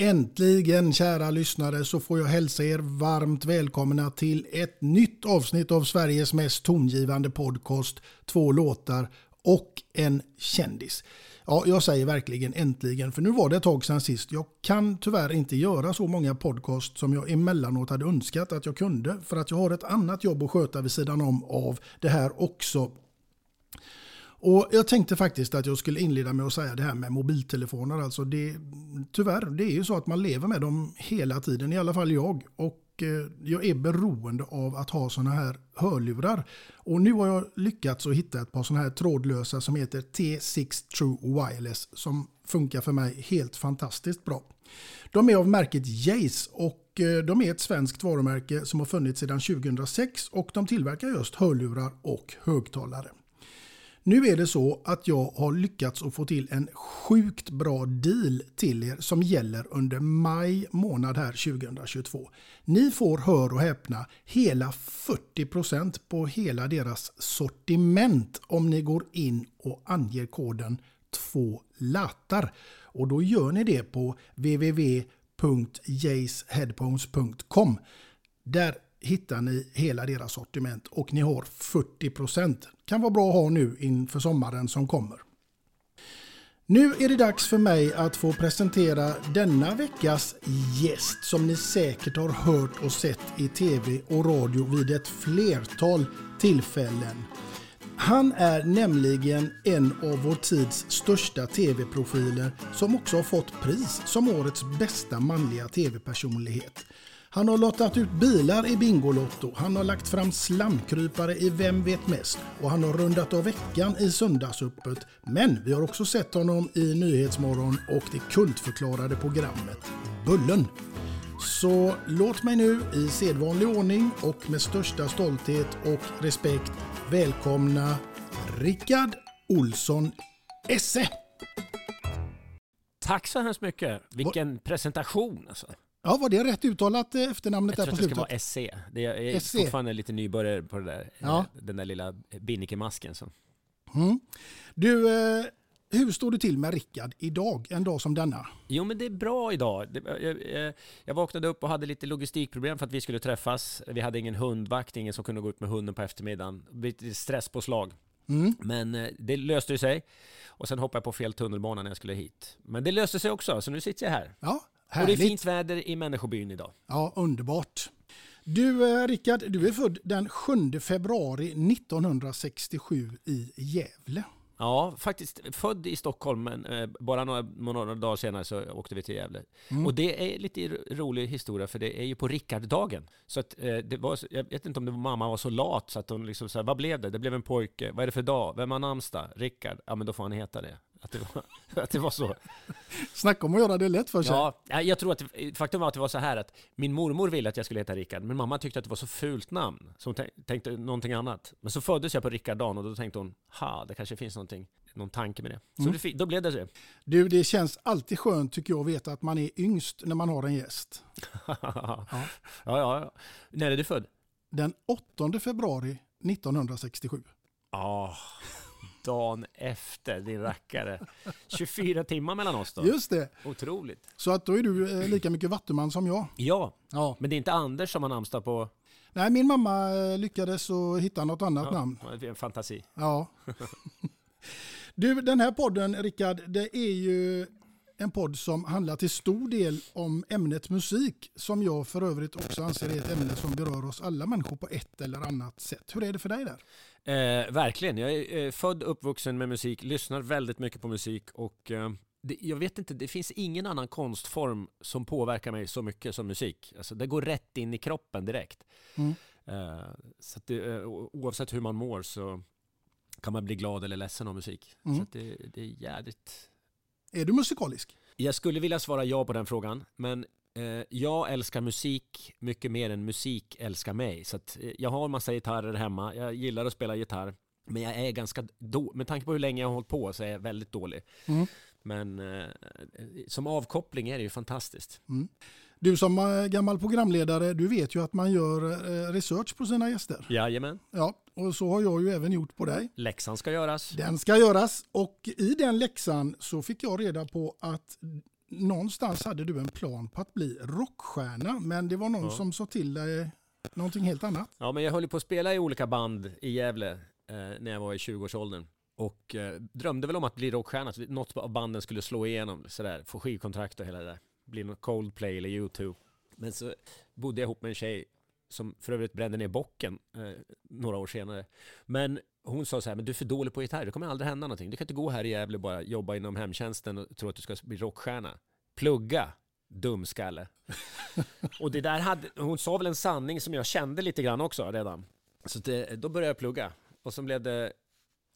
Äntligen kära lyssnare så får jag hälsa er varmt välkomna till ett nytt avsnitt av Sveriges mest tongivande podcast, två låtar och en kändis. Ja, jag säger verkligen äntligen, för nu var det ett tag sedan sist. Jag kan tyvärr inte göra så många podcast som jag emellanåt hade önskat att jag kunde, för att jag har ett annat jobb att sköta vid sidan om av det här också. Och Jag tänkte faktiskt att jag skulle inleda med att säga det här med mobiltelefoner. Alltså det, tyvärr, det är ju så att man lever med dem hela tiden, i alla fall jag. Och eh, jag är beroende av att ha sådana här hörlurar. Och nu har jag lyckats att hitta ett par sådana här trådlösa som heter T6 True Wireless som funkar för mig helt fantastiskt bra. De är av märket Jace och eh, de är ett svenskt varumärke som har funnits sedan 2006 och de tillverkar just hörlurar och högtalare. Nu är det så att jag har lyckats att få till en sjukt bra deal till er som gäller under maj månad här 2022. Ni får, hör och häpna, hela 40% på hela deras sortiment om ni går in och anger koden 2 latar. Och då gör ni det på www.jaceheadphones.com. Där hittar ni hela deras sortiment och ni har 40%. Kan vara bra att ha nu inför sommaren som kommer. Nu är det dags för mig att få presentera denna veckas gäst som ni säkert har hört och sett i tv och radio vid ett flertal tillfällen. Han är nämligen en av vår tids största tv-profiler som också har fått pris som årets bästa manliga tv-personlighet. Han har lottat ut bilar i Bingolotto, han har lagt fram slamkrypare i Vem vet mest och han har rundat av veckan i Söndagsöppet. Men vi har också sett honom i Nyhetsmorgon och det kultförklarade programmet Bullen. Så låt mig nu i sedvanlig ordning och med största stolthet och respekt välkomna Rickard Olsson Esse. Tack så hemskt mycket. Vilken presentation alltså. Ja, var det rätt uttalat eh, efternamnet Jag där tror på att det ska slutet? vara SC. Det är, jag är SC. fortfarande lite nybörjare på det där. Ja. eh, Den där lilla binnikemasken. Mm. Du, eh, hur står du till med Rickard idag, en dag som denna? Jo men det är bra idag. Jag, jag, jag vaknade upp och hade lite logistikproblem för att vi skulle träffas. Vi hade ingen hundvakt, ingen som kunde gå ut med hunden på eftermiddagen. Lite stresspåslag. Mm. Men det löste sig. Och sen hoppade jag på fel tunnelbana när jag skulle hit. Men det löste sig också, så nu sitter jag här. Ja, Och det är härligt. fint väder i människobyn idag. Ja, underbart. Du, eh, Rickard, du är född den 7 februari 1967 i Gävle. Ja, faktiskt född i Stockholm, men eh, bara några, några dagar senare så åkte vi till Gävle. Mm. Och det är lite ro- rolig historia, för det är ju på Rickarddagen. Så att, eh, det var, så- jag vet inte om det var mamma var så lat så att hon liksom sa, vad blev det? Det blev en pojke. Vad är det för dag? Vem har namnsdag? Rickard? Ja, men då får han heta det. Att det var, att det var så. Snacka om att göra det lätt för sig. Ja, jag tror att faktum var att det var så här att min mormor ville att jag skulle heta Rickard, men mamma tyckte att det var så fult namn, så hon tänkte någonting annat. Men så föddes jag på Rickard-dagen och då tänkte hon, ha, det kanske finns någonting, någon tanke med det. Så mm. det, då blev det så. Du, det känns alltid skönt tycker jag att veta att man är yngst när man har en gäst. ja. ja, ja. När är du född? Den 8 februari 1967. Ja. Oh dagen efter, din rackare. 24 timmar mellan oss då. Just det. Otroligt. Så att då är du eh, lika mycket vattuman som jag. Ja, ja. men det är inte Anders som har namnsdag på? Nej, min mamma eh, lyckades hitta något annat ja, namn. En fantasi. Ja. du, den här podden, Rickard, det är ju en podd som handlar till stor del om ämnet musik som jag för övrigt också anser är ett ämne som berör oss alla människor på ett eller annat sätt. Hur är det för dig där? Eh, verkligen. Jag är eh, född uppvuxen med musik, lyssnar väldigt mycket på musik och eh, det, jag vet inte, det finns ingen annan konstform som påverkar mig så mycket som musik. Alltså, det går rätt in i kroppen direkt. Mm. Eh, så det, eh, oavsett hur man mår så kan man bli glad eller ledsen av musik. Mm. Så det, det är jädrigt är du musikalisk? Jag skulle vilja svara ja på den frågan, men jag älskar musik mycket mer än musik älskar mig. Så eh, jag har en massa gitarrer hemma, jag gillar att spela gitarr. Men jag är ganska dålig, med tanke på hur länge jag har hållit på så är jag väldigt dålig. Mm. Men eh, som avkoppling är det ju fantastiskt. Mm. Du som eh, gammal programledare, du vet ju att man gör eh, research på sina gäster. Jajamän. Ja, och så har jag ju även gjort på dig. Läxan ska göras. Den ska göras och i den läxan så fick jag reda på att någonstans hade du en plan på att bli rockstjärna, men det var någon ja. som sa till dig någonting helt annat. Ja, men jag höll på att spela i olika band i Gävle eh, när jag var i 20-årsåldern. Och eh, drömde väl om att bli rockstjärna, så något av banden skulle slå igenom, sådär, få skivkontrakt och hela det där. Bli något Coldplay eller U2. Men så bodde jag ihop med en tjej som för övrigt brände ner bocken eh, några år senare. Men hon sa så här, men du är för dålig på gitarr, det kommer aldrig hända någonting. Du kan inte gå här i Gävle och bara jobba inom hemtjänsten och tro att du ska bli rockstjärna. Plugga, dumskalle. och det där hade, hon sa väl en sanning som jag kände lite grann också redan. Så det, eh, då började jag plugga. Och så blev det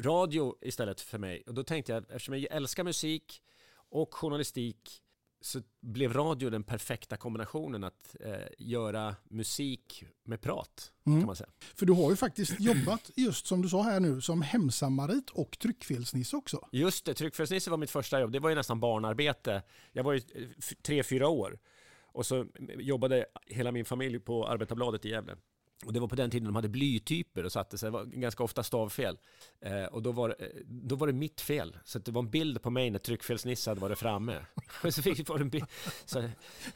radio istället för mig. Och då tänkte jag, eftersom jag älskar musik och journalistik så blev radio den perfekta kombinationen att eh, göra musik med prat, mm. kan man säga. För du har ju faktiskt jobbat, just som du sa här nu, som hemsamarit och tryckfelsnisse också. Just det, tryckfelsnisse var mitt första jobb. Det var ju nästan barnarbete. Jag var ju eh, tre, fyra år. Och så jobbade hela min familj på Arbetarbladet i Gävle. Och det var på den tiden de hade blytyper och satte sig, det var ganska ofta stavfel. Eh, och då var, eh, då var det mitt fel. Så det var en bild på mig när tryckfelsnisse hade varit framme. och så fick vi en bild. Så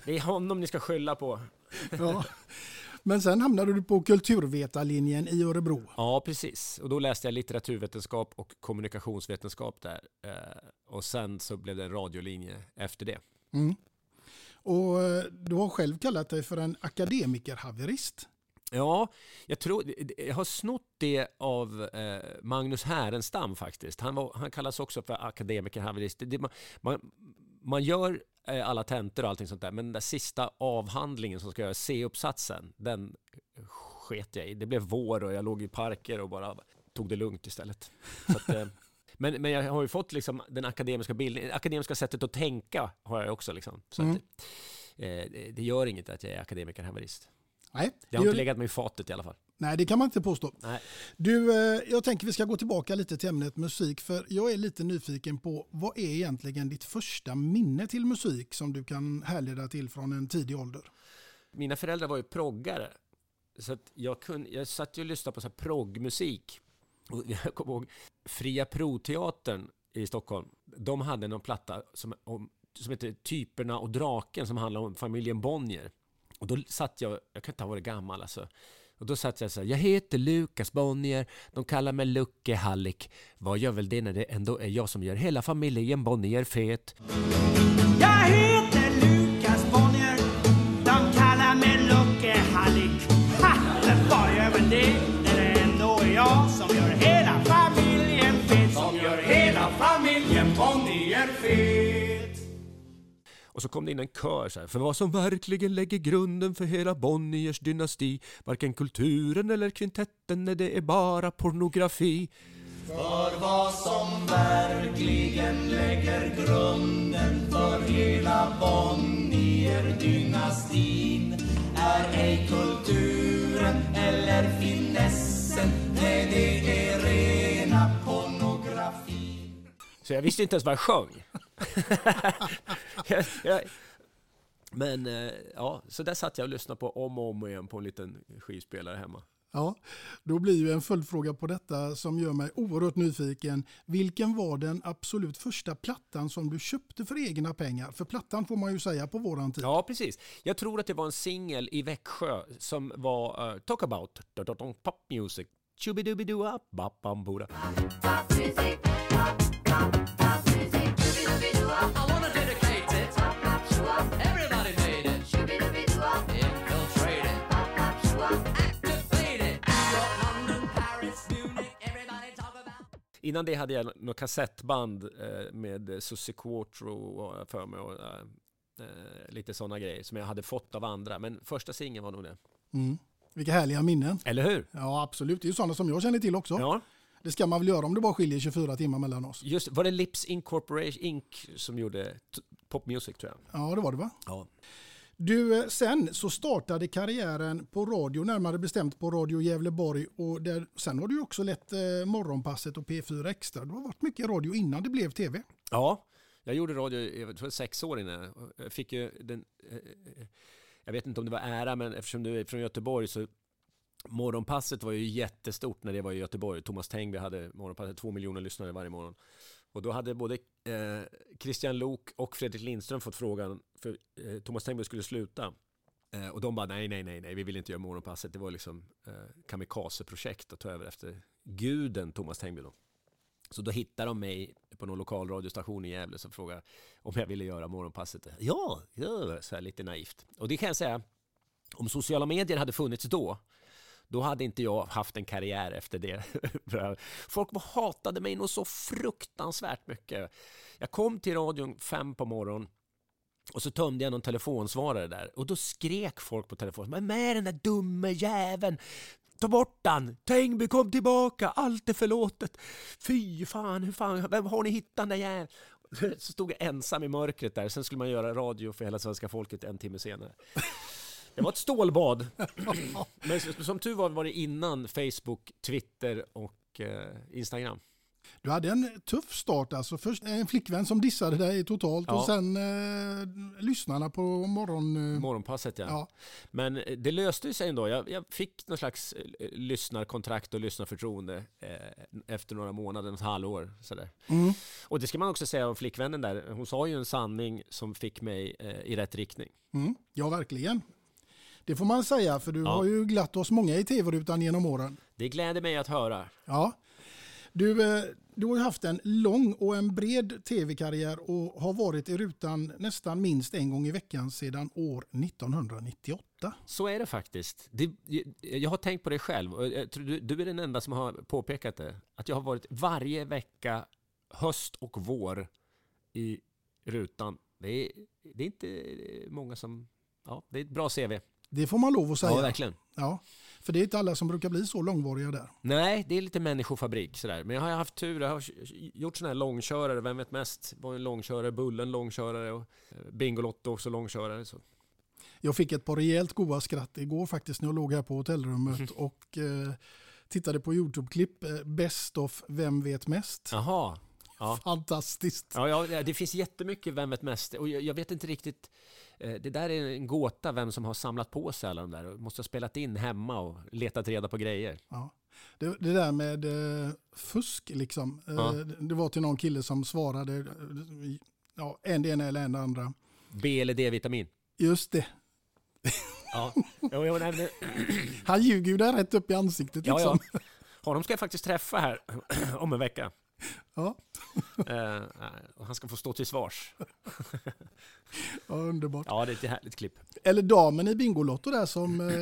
det är honom ni ska skylla på. ja. Men sen hamnade du på kulturvetarlinjen i Örebro. Ja, precis. Och då läste jag litteraturvetenskap och kommunikationsvetenskap där. Eh, och sen så blev det en radiolinje efter det. Mm. Och eh, du har själv kallat dig för en akademikerhaverist. Ja, jag tror, jag har snott det av eh, Magnus Härenstam faktiskt. Han, var, han kallas också för akademiker haverist. Det, man, man, man, gör eh, alla tentor och allting sånt där, men den där sista avhandlingen som ska göra C-uppsatsen, den sket jag i. Det blev vår och jag låg i parker och bara tog det lugnt istället. Att, eh, men, men jag har ju fått liksom den akademiska bildningen, akademiska sättet att tänka har jag också. Liksom. Så mm. att, eh, det gör inget att jag är akademiker haverist. Nej, det har inte legat mig i fatet i alla fall. Nej, det kan man inte påstå. Nej. Du, eh, jag tänker vi ska gå tillbaka lite till ämnet musik, för jag är lite nyfiken på vad är egentligen ditt första minne till musik som du kan härleda till från en tidig ålder? Mina föräldrar var ju proggare, så jag, kunde, jag satt ju och lyssnade på så proggmusik. Och jag kommer ihåg Fria Proteatern i Stockholm. De hade någon platta som, om, som heter Typerna och draken som handlar om familjen Bonnier. Och då satt jag, jag kan inte ha varit gammal alltså. Och då satt jag så här, jag heter Lukas Bonnier, de kallar mig Lucke Hallik. Vad gör väl det när det ändå är jag som gör hela familjen Bonnier fet? Och så kom det in en kör så här. För vad som verkligen lägger grunden för hela Bonniers dynasti Varken kulturen eller kvintetten, nej det är bara pornografi För vad som verkligen lägger grunden för hela Bonnier-dynastin är ej kulturen eller finessen, nej det är rena pornografin. Så jag visste inte ens vad jag sjöng. men eh, ja, så där satt jag och lyssnade på om och om igen på en liten skivspelare hemma. Ja, då blir ju en följdfråga på detta som gör mig oerhört nyfiken. Vilken var den absolut första plattan som du köpte för egna pengar? För plattan får man ju säga på våran tid. Ja, precis. Jag tror att det var en singel i Växjö som var uh, Talk about pop music. Chubidubidua, bapambuda. I Innan det hade jag något kassettband eh, med Susie Quattro jag för mig och eh, eh, lite sådana grejer som jag hade fått av andra. Men första singeln var nog det. Mm. Vilka härliga minnen. Eller hur? Ja, absolut. Det är ju sådana som jag känner till också. Ja, Det ska man väl göra om det bara skiljer 24 timmar mellan oss. just Var det Lips Incorporation Inc som gjorde t- pop music tror jag? Ja, det var det va? Ja. Du, eh, sen så startade karriären på radio, närmare bestämt på Radio Gävleborg. Och där, sen har du också lett eh, Morgonpasset och P4 Extra. Du har varit mycket radio innan det blev tv. Ja, jag gjorde radio i jag tror, sex år innan. Jag fick ju den, eh, eh, jag vet inte om det var ära, men eftersom du är från Göteborg så Morgonpasset var ju jättestort när det var i Göteborg. Thomas Tengby hade Morgonpasset, två miljoner lyssnare varje morgon. Och då hade både eh, Christian Lok och Fredrik Lindström fått frågan, för eh, Thomas Tengby skulle sluta. Eh, och de bara nej, nej, nej, nej, vi vill inte göra Morgonpasset. Det var liksom eh, kamikazeprojekt att ta över efter guden Thomas Tengby då. Så då hittade de mig på någon lokal radiostation i Gävle som frågade om jag ville göra morgonpasset. Ja, ja, så här lite naivt. Och det kan jag säga, om sociala medier hade funnits då, då hade inte jag haft en karriär efter det. Folk hatade mig nog så fruktansvärt mycket. Jag kom till radion fem på morgonen och så tömde jag någon telefonsvarare där och då skrek folk på telefonen. Men med den där dumme jäveln! Ta bort han! Tengby kom tillbaka! Allt är förlåtet! Fy fan, hur fan, vem har ni hittat den där jäveln? Så stod jag ensam i mörkret där, sen skulle man göra radio för hela svenska folket en timme senare. Det var ett stålbad. Men som tur var var det innan Facebook, Twitter och eh, Instagram. Du hade en tuff start alltså. Först en flickvän som dissade dig totalt och Ja. sen eh, lyssnarna på morgon... Eh, Morgonpasset ja. ja. Men eh, det löste sig ändå. Jag, jag fick någon slags eh, lyssnarkontrakt och lyssnarförtroende eh, efter några månader, ett halvår. Sådär. Mm. Och det ska man också säga om flickvännen där. Hon sa ju en sanning som fick mig eh, i rätt riktning. Mm, ja, verkligen. Det får man säga, för du Ja. har ju glatt oss många i tv-rutan genom åren. Det gläder mig att höra. Ja. Du, eh, du har ju haft en lång och en bred tv-karriär och har varit i rutan nästan minst en gång i veckan sedan år 1998. Så är det faktiskt. Det, jag har tänkt på det själv tror du, du är den enda som har påpekat det. Att jag har varit varje vecka, höst och vår, i rutan. Det är, det är inte många som... Ja, det är ett bra CV. Det får man lov att säga. Ja, verkligen. Ja, för det är inte alla som brukar bli så långvariga där. Nej, det är lite människofabrik sådär. Men jag har haft tur. Jag har gjort sådana här långkörare. Vem vet mest? Var en långkörare, Bullen långkörare och eh, Bingolotto också långkörare. Så. Jag fick ett par rejält goda skratt igår faktiskt när jag låg här på hotellrummet och eh, tittade på YouTube-klipp. Eh, Best of Vem vet mest? Jaha. Ja. Fantastiskt. Ja, ja, det finns jättemycket Vem vet mest? Och jag, jag vet inte riktigt. Eh, Det där är en gåta vem som har samlat på sig alla de där. Måste ha spelat in hemma och letat reda på grejer. Ja. Det, det där med eh, fusk liksom. Eh, Ja. Det var till någon kille som svarade, eh, ja, en det ena eller en det andra. B eller D-vitamin. Just det. Ja, Han ljuger ju där rätt upp i ansiktet ja, liksom. ja. Honom ska jag faktiskt träffa här om en vecka. Ja. Eh, och han ska få stå till svars. Ja, underbart. Ja, det är ett härligt klipp. Eller damen i Bingolotto där som eh,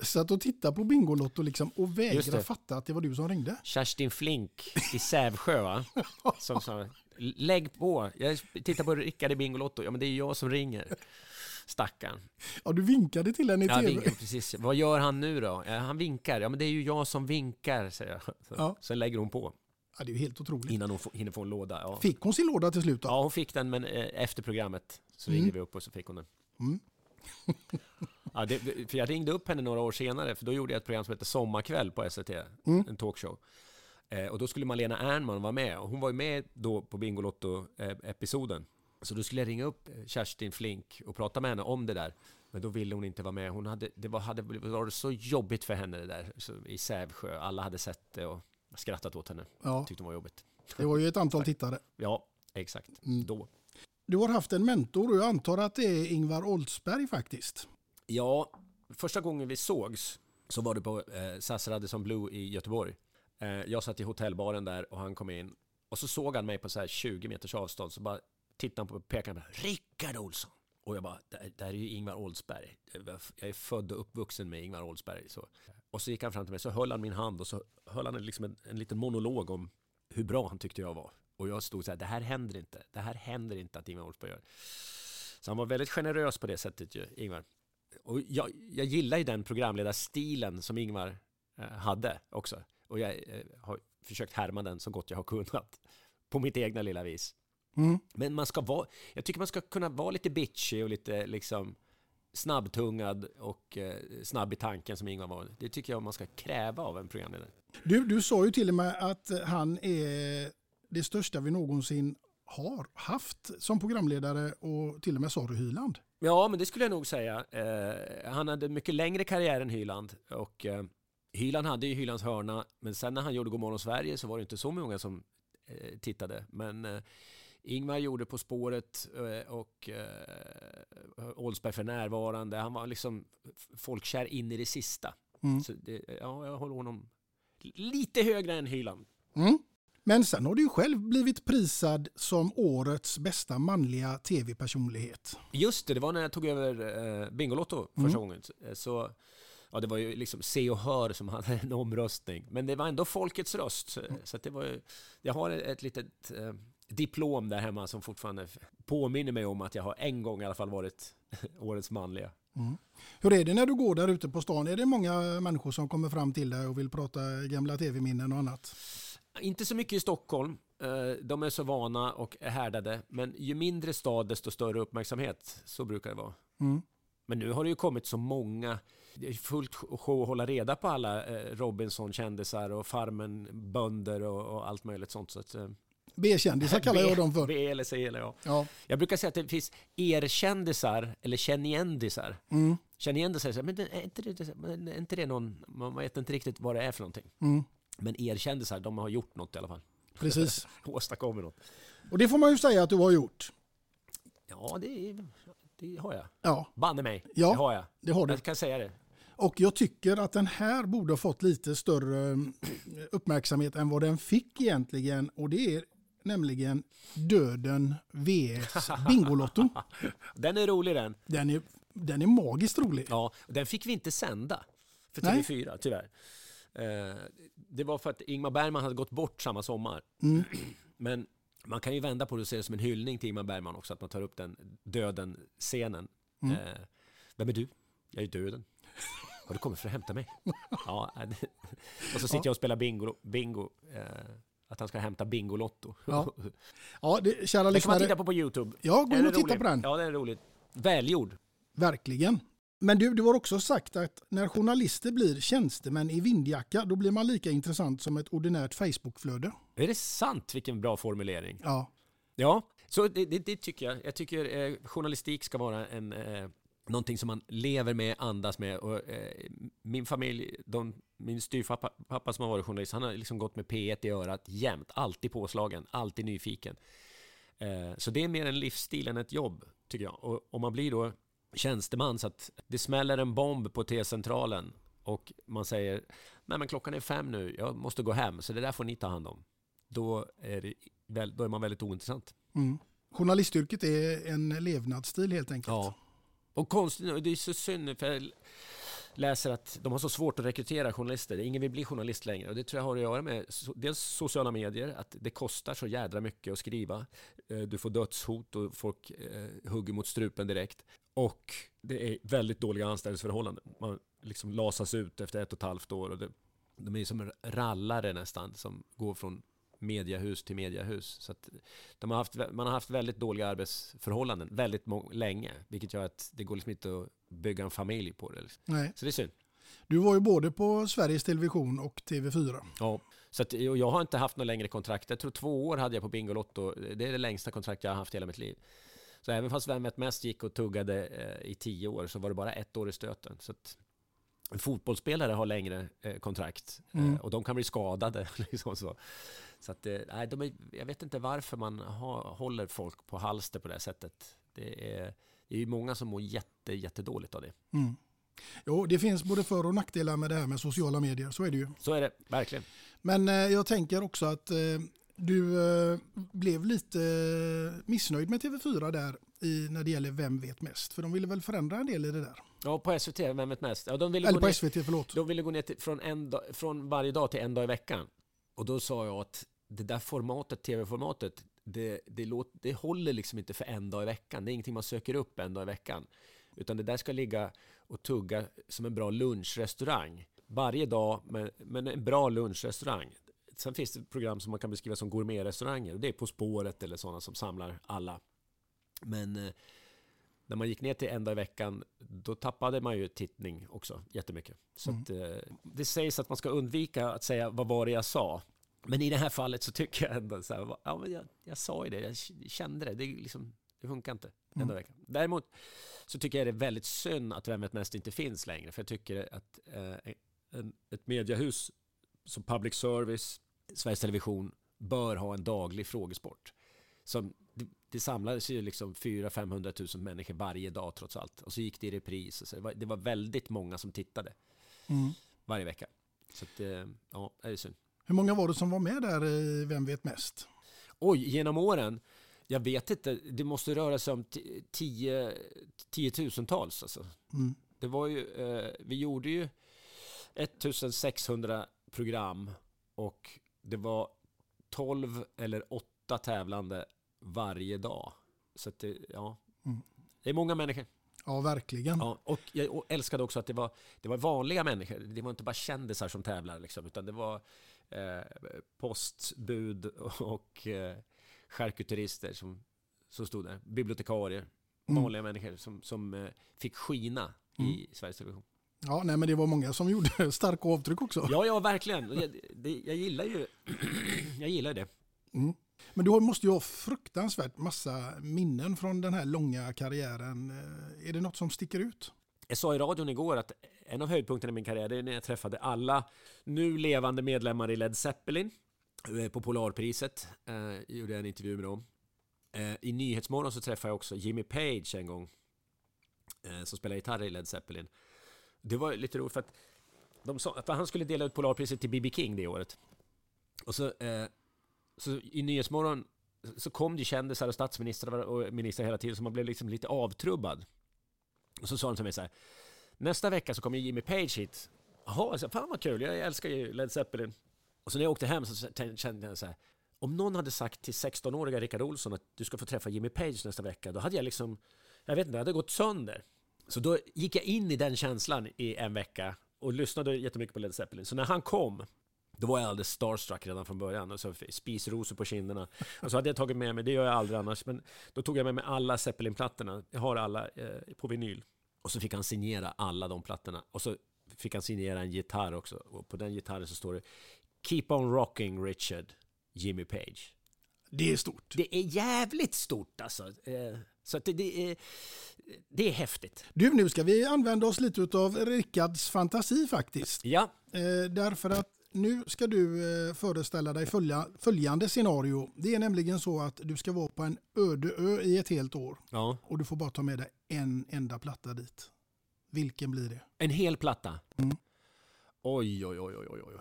satt och tittade på Bingolotto liksom och vägrade fatta att det var du som ringde. Kerstin Flink i Sävsjö va? Som sa, lägg på, jag tittar på Rickard i Bingolotto, ja men det är jag som ringer. Stackarn. Ja, du vinkade till henne i Ja, tv. vinkar, precis. Vad gör han nu då? Ja, han vinkar, ja men det är ju jag som vinkar, säger jag. Så, Ja. Sen lägger hon på. Ja, det är ju helt otroligt. innan hon hinner få en låda. Ja. Fick hon sin låda till slut då? ja, hon fick den, men eh, efter programmet så Mm. ringde vi upp och så fick hon den. ja, det, för jag ringde upp henne några år senare, för då gjorde jag ett program som heter Sommarkväll på SVT, Mm. en talkshow. Eh, och då skulle Malena Ernman vara med, och hon var ju med då på Bingolotto-episoden. Så då skulle jag ringa upp eh, Kerstin Flink och prata med henne om det där. Men då ville hon inte vara med. Hon hade, det var, hade varit så jobbigt för henne det där så, i Sävsjö. Alla hade sett det och skrattat åt henne. Ja. Tyckte hon var jobbigt. Det var ju ett antal tittare. Ja, exakt. Mm. Då. Du har haft en mentor och jag antar att det är Ingvar Oldsberg faktiskt. Ja, första gången vi sågs så var det på eh, SAS Radisson Blue i Göteborg. Eh, jag satt i hotellbaren där och han kom in och så såg han mig på så här 20 meters avstånd så bara tittade han på och pekade Rickard Olsson. Och jag bara, där, där är ju Ingvar Oldsberg. Jag är född och uppvuxen med Ingvar Oldsberg. Så. Och så gick han fram till mig, så höll han min hand och så höll han liksom en, en liten monolog om hur bra han tyckte jag var. Och jag stod så här, det här händer inte. Det här händer inte att Ingvar Oldsberg gör. Så han var väldigt generös på det sättet ju, Ingvar. Och jag, jag gillar ju den programledarstilen som Ingvar eh, hade också. Och jag eh, har försökt härma den så gott jag har kunnat. På mitt egna lilla vis. Mm. Men man ska vara, jag tycker man ska kunna vara lite bitchy och lite liksom snabbtungad och eh, snabb i tanken som Ingvar var. Det tycker jag man ska kräva av en programledare. Du, du sa ju till och med att han är det största vi någonsin har haft som programledare och till och med sa du Hyland. Ja, men det skulle jag nog säga. Eh, han hade mycket längre karriär än Hyland. Och eh, Hyland hade ju Hylands hörna, men sen när han gjorde Godmorgon Sverige så var det inte så många som eh, tittade. Men Ingvar gjorde På spåret eh, och eh, Oldsberg för närvarande. Han var liksom folkkär in i det sista. Så det, ja, jag håller honom lite högre än Hyland. Mm. Men sen har du ju själv blivit prisad som årets bästa manliga tv-personlighet. Just det, det var när jag tog över eh, Bingolotto första gången. Eh, Så, ja, det var ju liksom Se och Hör som hade en omröstning. Men det var ändå folkets röst. Så, så det var ju, jag har ett litet eh, diplom där hemma som fortfarande påminner mig om att jag har en gång i alla fall varit årets manliga. Hur är det när du går där ute på stan? Är det många människor som kommer fram till dig och vill prata gamla tv-minnen och annat? Inte så mycket i Stockholm. Eh, De är så vana och är härdade. Men ju mindre stad, desto större uppmärksamhet. Så brukar det vara. Mm. Men nu har det ju kommit så många. Det är fullt sjå att hålla reda på alla eh, Robinson-kändisar och Farmen-bönder och, och allt möjligt sånt. Så att, eh, B-kändisar kallar jag dem för. B eller C eller ja. Ja. Jag brukar säga att det finns erkändisar eller kännigendisar. Mm. Kännigendisar, men är inte det, är inte det någon, man vet inte riktigt vad det är för någonting. Mm. Men erkändisar, de har gjort något i alla fall. Precis. Åstadkommer något. Och det får man ju säga att du har gjort. Ja, det, det har jag. Ja, Banne mig, Ja, det har jag. det har du. Jag kan säga det. och jag tycker att den här borde ha fått lite större eh, uppmärksamhet än vad den fick egentligen. Och det är nämligen Döden vs Bingolotto. Den är rolig den. Den är, den är magiskt rolig. Ja, den fick vi inte sända för Nej. TV4, tyvärr. Eh, det var för att Ingmar Bergman hade gått bort samma sommar. Mm. Men man kan ju vända på det och se det som en hyllning till Ingmar Bergman också, att man tar upp den döden-scenen. Mm. Eh, vem är du? Jag är döden. Har du kommit för att hämta mig? ja, eh, och så sitter jag och spelar bingo. bingo eh, att han ska hämta Bingolotto. Ja. Ja, det, kära Den kan man titta på på YouTube. Ja, gå in och titta på den. Ja, den är rolig. Välgjord. Verkligen. Men du, du har också sagt att när journalister blir tjänstemän i vindjacka, då blir man lika intressant som ett ordinärt Facebookflöde. Är det sant? Vilken bra formulering. Ja, Ja, så det, det, det tycker jag. Jag tycker eh, journalistik ska vara en, eh, någonting som man lever med, andas med. Och, eh, min familj, de, min styvpappa pappa som har varit journalist, han har liksom gått med P1 i örat jämt. Alltid påslagen, alltid nyfiken. Eh, så det är mer en livsstil än ett jobb, tycker jag. Och om man blir då tjänsteman så att det smäller en bomb på T-centralen och man säger nej men klockan är fem nu, jag måste gå hem, så det där får ni ta hand om. Då är, det, då är man väldigt ointressant. mm. journalistyrket är en levnadsstil helt enkelt. Ja. Och konstigt, det är så synd för jag läser att de har så svårt att rekrytera journalister. Ingen vill bli journalist längre och det tror jag har att göra med dels sociala medier, att det kostar så jädra mycket att skriva. Eh, du får dödshot och folk eh, hugger mot strupen direkt. Och det är väldigt dåliga anställningsförhållanden. Man liksom lasas ut efter ett och ett halvt år och det, de är som rallare nästan som går från mediahus till mediahus. Så att de har haft, man har haft väldigt dåliga arbetsförhållanden väldigt länge. Vilket gör att det går liksom inte att bygga en familj på det. Liksom. Nej. Så det är synd. Du var ju både på Sveriges Television och TV4. Ja, så att, jag har inte haft något längre kontrakt. Jag tror två år hade jag på Bingolotto. Det är det längsta kontrakt jag har haft i hela mitt liv. Så även fast Vem vet mest gick och tuggade eh, i tio år så var det bara ett år i stöten. Så att fotbollsspelare har längre eh, kontrakt Mm. eh, och de kan bli skadade. Liksom så så att, eh, nej, de är, jag vet inte varför man har, håller folk på halster på det här sättet. Det är, det är många som mår jätte, jättedåligt av det. Mm. Jo, det finns både för och nackdelar med det här med sociala medier, så är det ju. Så är det, verkligen. Men eh, jag tänker också att eh, du eh, blev lite missnöjd med TV4 där i, när det gäller Vem vet mest? För de ville väl förändra en del i det där? Ja, på SVT, Vem vet mest? Ja, de ville Eller gå på ner- SVT, förlåt. De ville gå ner till, från, en dag, från varje dag till en dag i veckan. Och då sa jag att det där formatet, tv-formatet, det, det, låt, det håller liksom inte för en dag i veckan. Det är ingenting man söker upp en dag i veckan. Utan det där ska ligga och tugga som en bra lunchrestaurang. Varje dag, men, men en bra lunchrestaurang. Sen finns det program som man kan beskriva som gourmetrestauranger. Det är På spåret eller sådana som samlar alla. Men eh, när man gick ner till en dag i veckan, då tappade man ju tittning också jättemycket. Så att, eh, det sägs att man ska undvika att säga vad var det jag sa. Men i det här fallet så tycker jag ändå så här, ja men jag, jag sa ju det, jag kände det, det, liksom, det funkar inte veckan. Däremot så tycker jag det är väldigt synd att Vem vet mest inte finns längre. För jag tycker att eh, en, ett mediehus som public service, Sveriges Television, bör ha en daglig frågesport. Som, det, samlades ju liksom 400-500 000 människor varje dag trots allt. Och så gick det i repris. Och så det, var, det var väldigt många som tittade Mm. varje vecka. Så att, eh, ja, det är synd. Hur många var det som var med där i Vem vet mest? Oj, genom åren? Jag vet inte, det måste röra sig om ti- tio, tiotusentals alltså. Mm. Det var ju, eh, vi gjorde ju 1600 program och det var 12 eller 8 tävlande varje dag. Så att det, ja, Mm. det är många människor. Ja, verkligen. Ja, och jag älskade också att det var, det var vanliga människor. Det var inte bara kändisar som tävlar, liksom, utan det var eh, postbud och eh, charkuterister som, som stod där. Bibliotekarier. Mm. Vanliga människor som, som eh, fick skina i Sveriges Television. Ja, nej, men det var många som gjorde starka avtryck också. Ja, ja, verkligen. Jag, det, jag gillar ju jag gillar det. Mm. Men du måste ju ha fruktansvärt massa minnen från den här långa karriären. Eh, är det något som sticker ut? Jag sa i radion igår att en av höjdpunkterna i min karriär är när jag träffade alla nu levande medlemmar i Led Zeppelin eh, på Polarpriset. Eh, gjorde jag en intervju med dem. Eh, I Nyhetsmorgon så träffade jag också Jimmy Page en gång. Eh, som spelar gitarr i Led Zeppelin. Det var lite roligt för att de sa, för han skulle dela ut Polarpriset till B.B. King det året. Och så, eh, så i Nyhetsmorgon så kom det kändisar och statsministrar och ministrar hela tiden så man blev liksom lite avtrubbad. Och så sa de till mig så här. Nästa vecka så kommer Jimmy Page hit. Jaha, fan vad kul, jag älskar ju Led Zeppelin. Och så när jag åkte hem så kände jag så här. Om någon hade sagt till 16-åriga Rickard Olsson att du ska få träffa Jimmy Page nästa vecka, då hade jag liksom, jag vet inte, jag hade gått sönder. Så då gick jag in i den känslan i en vecka och lyssnade jättemycket på Led Zeppelin. Så när han kom, då var jag alldeles starstruck redan från början. Och så spisrosor på kinderna. Och så hade jag tagit med mig, det gör jag aldrig annars, men då tog jag med mig alla Zeppelin-plattorna. Jag har alla eh, på vinyl. Och så fick han signera alla de plattorna. Och så fick han signera en gitarr också. Och på den gitarren så står det Keep on rocking Richard, Jimmy Page. Det är stort. Det är jävligt stort alltså. Eh, Så det, det, är, det är häftigt. Du, nu ska vi använda oss lite av Rickards fantasi faktiskt. Ja, Eh, därför att nu ska du eh, föreställa dig följa, följande scenario. Det är nämligen så att du ska vara på en öde ö i ett helt år ja. och du får bara ta med dig en enda platta dit. Vilken blir det? En hel platta? Mm. Oj, oj, oj, oj, oj.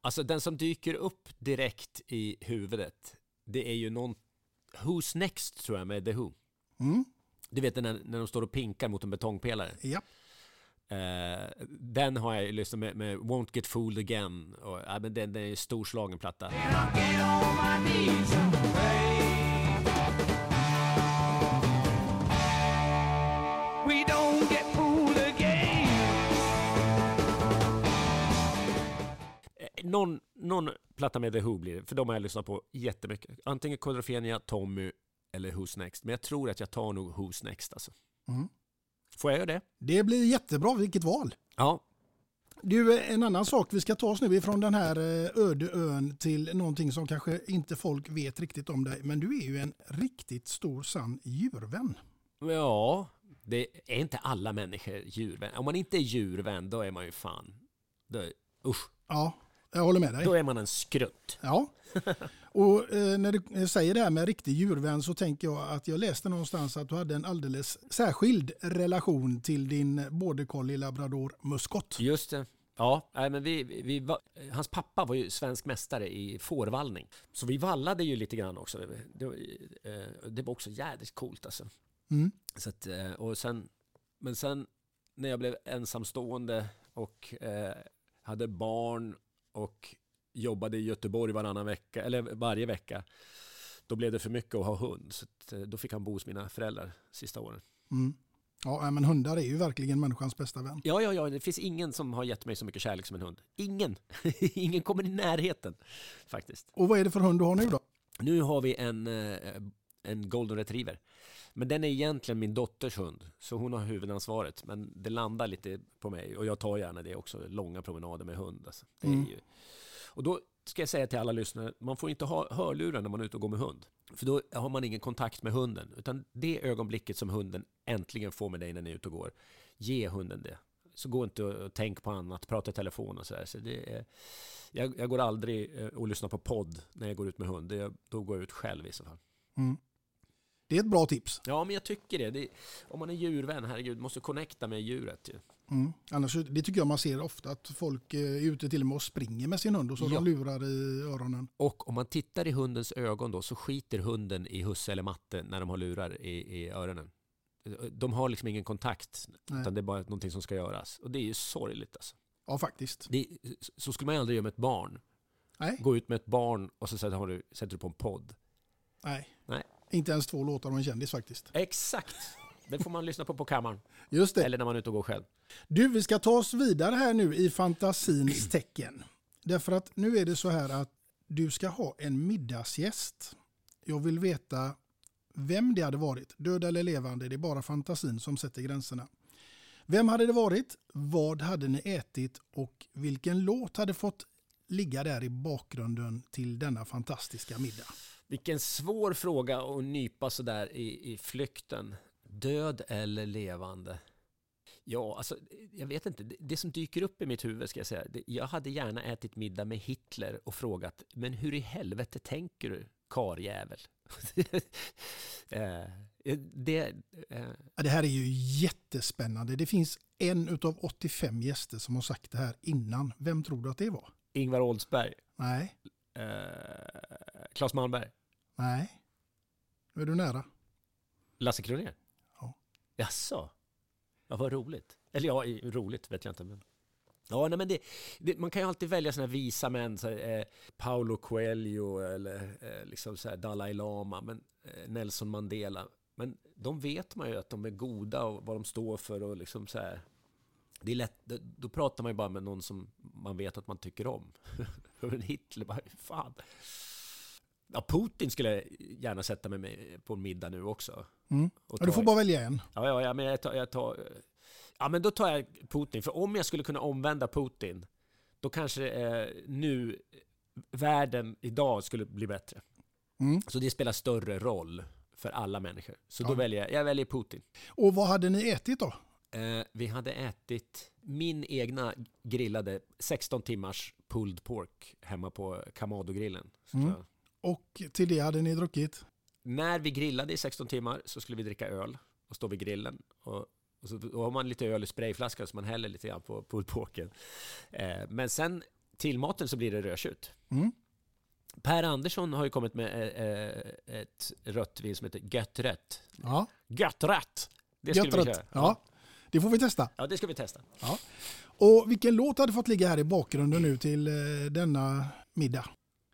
Alltså den som dyker upp direkt i huvudet, det är ju någon... Who's Next tror jag med The Who. Mm. Du vet när, när de står och pinkar mot en betongpelare. Ja. Eh, den har jag ju lyssnat med, med Won't Get Fooled Again. Och, ja, men den, den är en storslagen platta. Eh, Någon, någon platta med The Who blir det, för de har jag lyssnat på jättemycket. Antingen Quadrophenia, Tommy eller Who's Next. Men jag tror att jag tar nog Who's Next alltså. Mm. Får jag göra det? Det blir jättebra, vilket val. Ja. Du, en annan sak, vi ska ta oss nu ifrån den här eh, öde ön till någonting som kanske inte folk vet riktigt om dig. Men du är ju en riktigt stor sann djurvän. Ja, det är inte alla människor djurvän. Om man inte är djurvän, då är man ju fan... Då, usch. Ja, jag håller med dig. Då är man en skrutt. Ja, och eh, när du säger det här med riktig djurvän så tänker jag att jag läste någonstans att du hade en alldeles särskild relation till din border collie labrador muskot. Just det. Ja, men vi, vi var, hans pappa var ju svensk mästare i fårvallning. Så vi vallade ju lite grann också. Det, var- eh, det var också jädrigt coolt alltså. Mm. Så att, eh, och sen, men sen när jag blev ensamstående och eh, hade barn och jobbade i Göteborg varannan vecka, eller varje vecka, då blev det för mycket att ha hund. Så eh, då fick han bo hos mina föräldrar sista åren. Mm. Ja, men hundar är ju verkligen människans bästa vän. Ja, ja, ja, det finns ingen som har gett mig så mycket kärlek som en hund. Ingen! ingen kommer i närheten, faktiskt. Och vad är det för hund du har nu då? Nu har vi en, eh, en golden retriever. Men den är egentligen min dotters hund, så hon har huvudansvaret. Men det landar lite på mig och jag tar gärna det också, långa promenader med hund. Alltså. Det är Mm. ju... Och då ska jag säga till alla lyssnare, man får inte ha hörlurar när man är ute och går med hund. För då har man ingen kontakt med hunden. Utan det ögonblicket som hunden äntligen får med dig när ni är ute och går, ge hunden det. Så gå inte och tänk på annat, prata i telefon och sådär. Så är, jag, jag går aldrig eh, och lyssnar på podd när jag går ut med hund. Det, då går jag ut själv i så fall. Mm. Det är ett bra tips. Ja, men jag tycker det. det om man är djurvän, herregud, måste connecta med djuret. Ju. Mm. Annars, det tycker jag man ser ofta att folk eh, är ute till och med och springer med sin hund och så Ja. de lurar i öronen. Och om man tittar i hundens ögon då så skiter hunden i husse eller matte när de har lurar i, i öronen. De har liksom ingen kontakt, Nej. utan det är bara någonting som ska göras. Och det är ju sorgligt alltså. Ja, faktiskt. Det, så skulle man ju aldrig göra med ett barn. Nej, Gå ut med ett barn och så sätter, du, sätter du på en podd. nej. Nej. Inte ens två låtar och en kändis faktiskt. Exakt! Det får man lyssna på på kammaren. Just det. Eller när man är ute och går själv. Du, vi ska ta oss vidare här nu i fantasins tecken. Därför att nu är det så här att du ska ha en middagsgäst. Jag vill veta vem det hade varit, död eller levande. Det är bara fantasin som sätter gränserna. Vem hade det varit? Vad hade ni ätit? Och vilken låt hade fått ligga där i bakgrunden till denna fantastiska middag? Vilken svår fråga att nypa sådär i, i flykten. Död eller levande? Ja, alltså, jag vet inte. Det, som dyker upp i mitt huvud, ska jag säga. Jag hade gärna ätit middag med Hitler och frågat, men hur i helvete tänker du, karjävel? Eh, det, eh, Ja, Det här är ju jättespännande. Det finns en utav 85 gäster som har sagt det här innan. Vem tror du att det var? Ingvar Oldsberg, Nej, eh, Claes Malmberg, nej. Nu är du nära. Lasse Kronér? Ja. Jaså? Ja, vad roligt. Eller ja, roligt vet jag inte. Men... Ja, nej, men det, det, man kan ju alltid välja sådana här visa män, så, här, eh, Paolo Coelho eller eh, liksom så här Dalai Lama, men, eh, Nelson Mandela. Men de vet man ju att de är goda och vad de står för och liksom så här. Det är lätt, då, då pratar man ju bara med någon som man vet att man tycker om. Men Hitler, bara, fan. Ja, Putin skulle jag gärna sätta mig med på en middag nu också. Mm. Ja, du får bara välja en. Ja, ja, ja men jag tar, jag tar... Ja, men då tar jag Putin. För om jag skulle kunna omvända Putin, då kanske eh, nu världen idag skulle bli bättre. Mm. Så det spelar större roll för alla människor. Så då Ja. väljer jag, jag väljer Putin. Och vad hade ni ätit då? Eh, vi hade ätit min egna grillade 16 timmars pulled pork hemma på Kamado-grillen. Mm. Och till det hade ni druckit? När vi grillade i 16 timmar så skulle vi dricka öl och stå vid grillen. Och, och så då har man lite öl i sprayflaska så man häller lite grann på pulled porken. Eh, men sen till maten så blir det rödtjut. Mm. Per Andersson har ju kommit med eh, eh, ett rött vin som heter Gött Rött. Ja, Gött Rött! Det skulle gött vi köra. Ja, det får vi testa. ja, det ska vi testa. Ja. Och vilken låt hade fått ligga här i bakgrunden nu till eh, denna middag?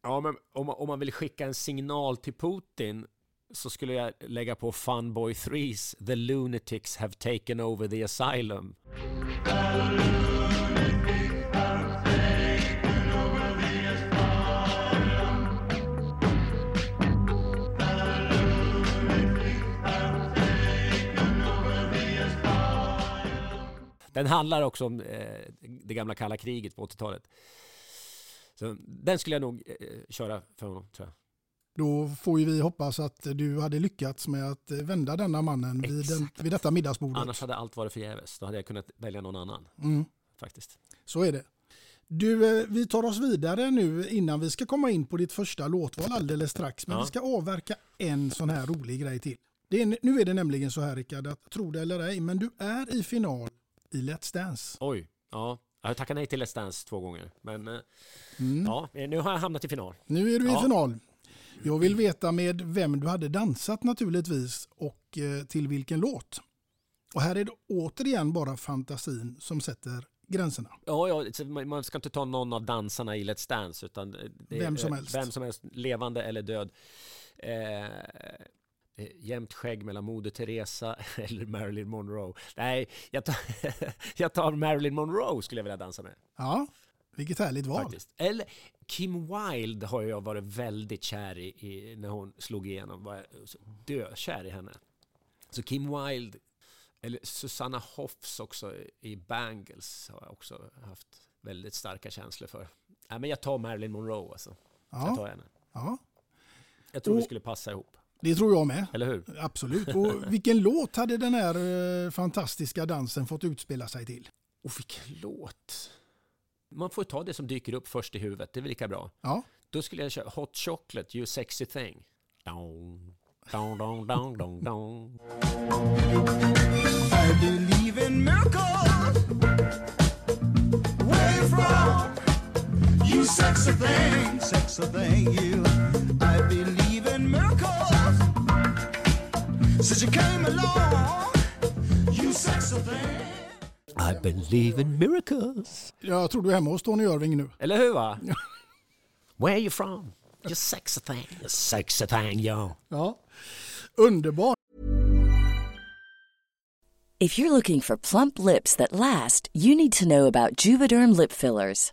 Ja, men om, om man vill skicka en signal till Putin så skulle jag lägga på Funboy 3s The Lunatics have taken over the asylum. Den handlar också om eh, det gamla kalla kriget på 80-talet. Så den skulle jag nog eh, köra för honom, tror jag. Då får ju vi hoppas att du hade lyckats med att vända denna mannen vid, den, vid detta middagsbordet. Annars hade allt varit förgäves. Då hade jag kunnat välja någon annan. Mm. Faktiskt. Så är det. Du, eh, vi tar oss vidare nu innan vi ska komma in på ditt första låtval alldeles strax. Men Ja. vi ska avverka en sån här rolig grej till. Det är, nu är det nämligen så här Rickard, att tro det eller ej, men du är i final i Let's Dance. Oj, ja. Jag har tackat nej till Let's Dance två gånger. Men eh, Mm. ja, nu har jag hamnat i final. Nu är du i Ja. final. Jag vill veta med vem du hade dansat naturligtvis och eh, till vilken låt. Och här är det återigen bara fantasin som sätter gränserna. Ja, ja, man ska inte ta någon av dansarna i Let's Dance utan Vem som eh, helst. Vem som helst, levande eller död. Eh, eh, jämnt skägg mellan Moder Teresa eller Marilyn Monroe. Nej, jag tar, jag tar Marilyn Monroe skulle jag vilja dansa med. Ja, vilket härligt val. Faktiskt. Eller Kim Wilde har jag varit väldigt kär i, i när hon slog igenom. Var dökär i henne. Så Kim Wilde, eller Susanna Hoffs också i Bangles har jag också haft väldigt starka känslor för. Nej, men jag tar Marilyn Monroe alltså. Jag tar Ja, henne. ja, Jag tror vi Och- skulle passa ihop. Det tror jag med. Eller hur? Absolut. Och vilken låt hade den här eh, fantastiska dansen fått utspela sig till? Och vilken låt! Man får ta det som dyker upp först i huvudet, det är väl lika bra. Ja, Då skulle jag köra Hot Chocolate, You Sexy Thing. Dong, dong, dong, dong, dong, dong. I believe in miracles. Where from? You sexy thing, sexy thing, you. I believe in miracles. Since you came along, you sexy thing. I believe in miracles. jag tror du är hemma hos Tony Irving nu. Eller hur va? Where are you from? You sexy thing. You sexy thing, yo. Ja, underbart. If you're looking for plump lips that last, you need to know about Juvederm lip fillers.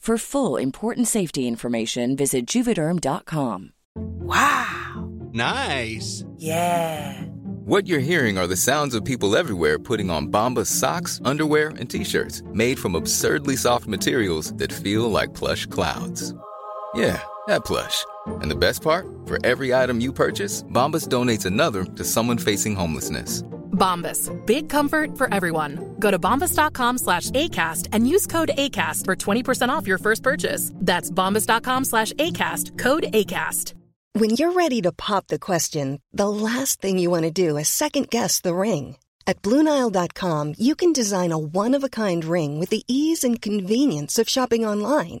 For full important safety information, visit juvederm.com. Wow! Nice. Yeah! What you're hearing are the sounds of people everywhere putting on Bombas socks, underwear, and t-shirts made from absurdly soft materials that feel like plush clouds. Yeah, that plush. And the best part? For every item you purchase, Bombas donates another to someone facing homelessness. Bombas. Big comfort for everyone. Go to bombas.com slash ACAST and use code ACAST for 20% off your first purchase. That's bombas.com slash ACAST. Code ACAST. When you're ready to pop the question, the last thing you want to do is second guess the ring. At Bluenile.com, you can design a one of a kind ring with the ease and convenience of shopping online.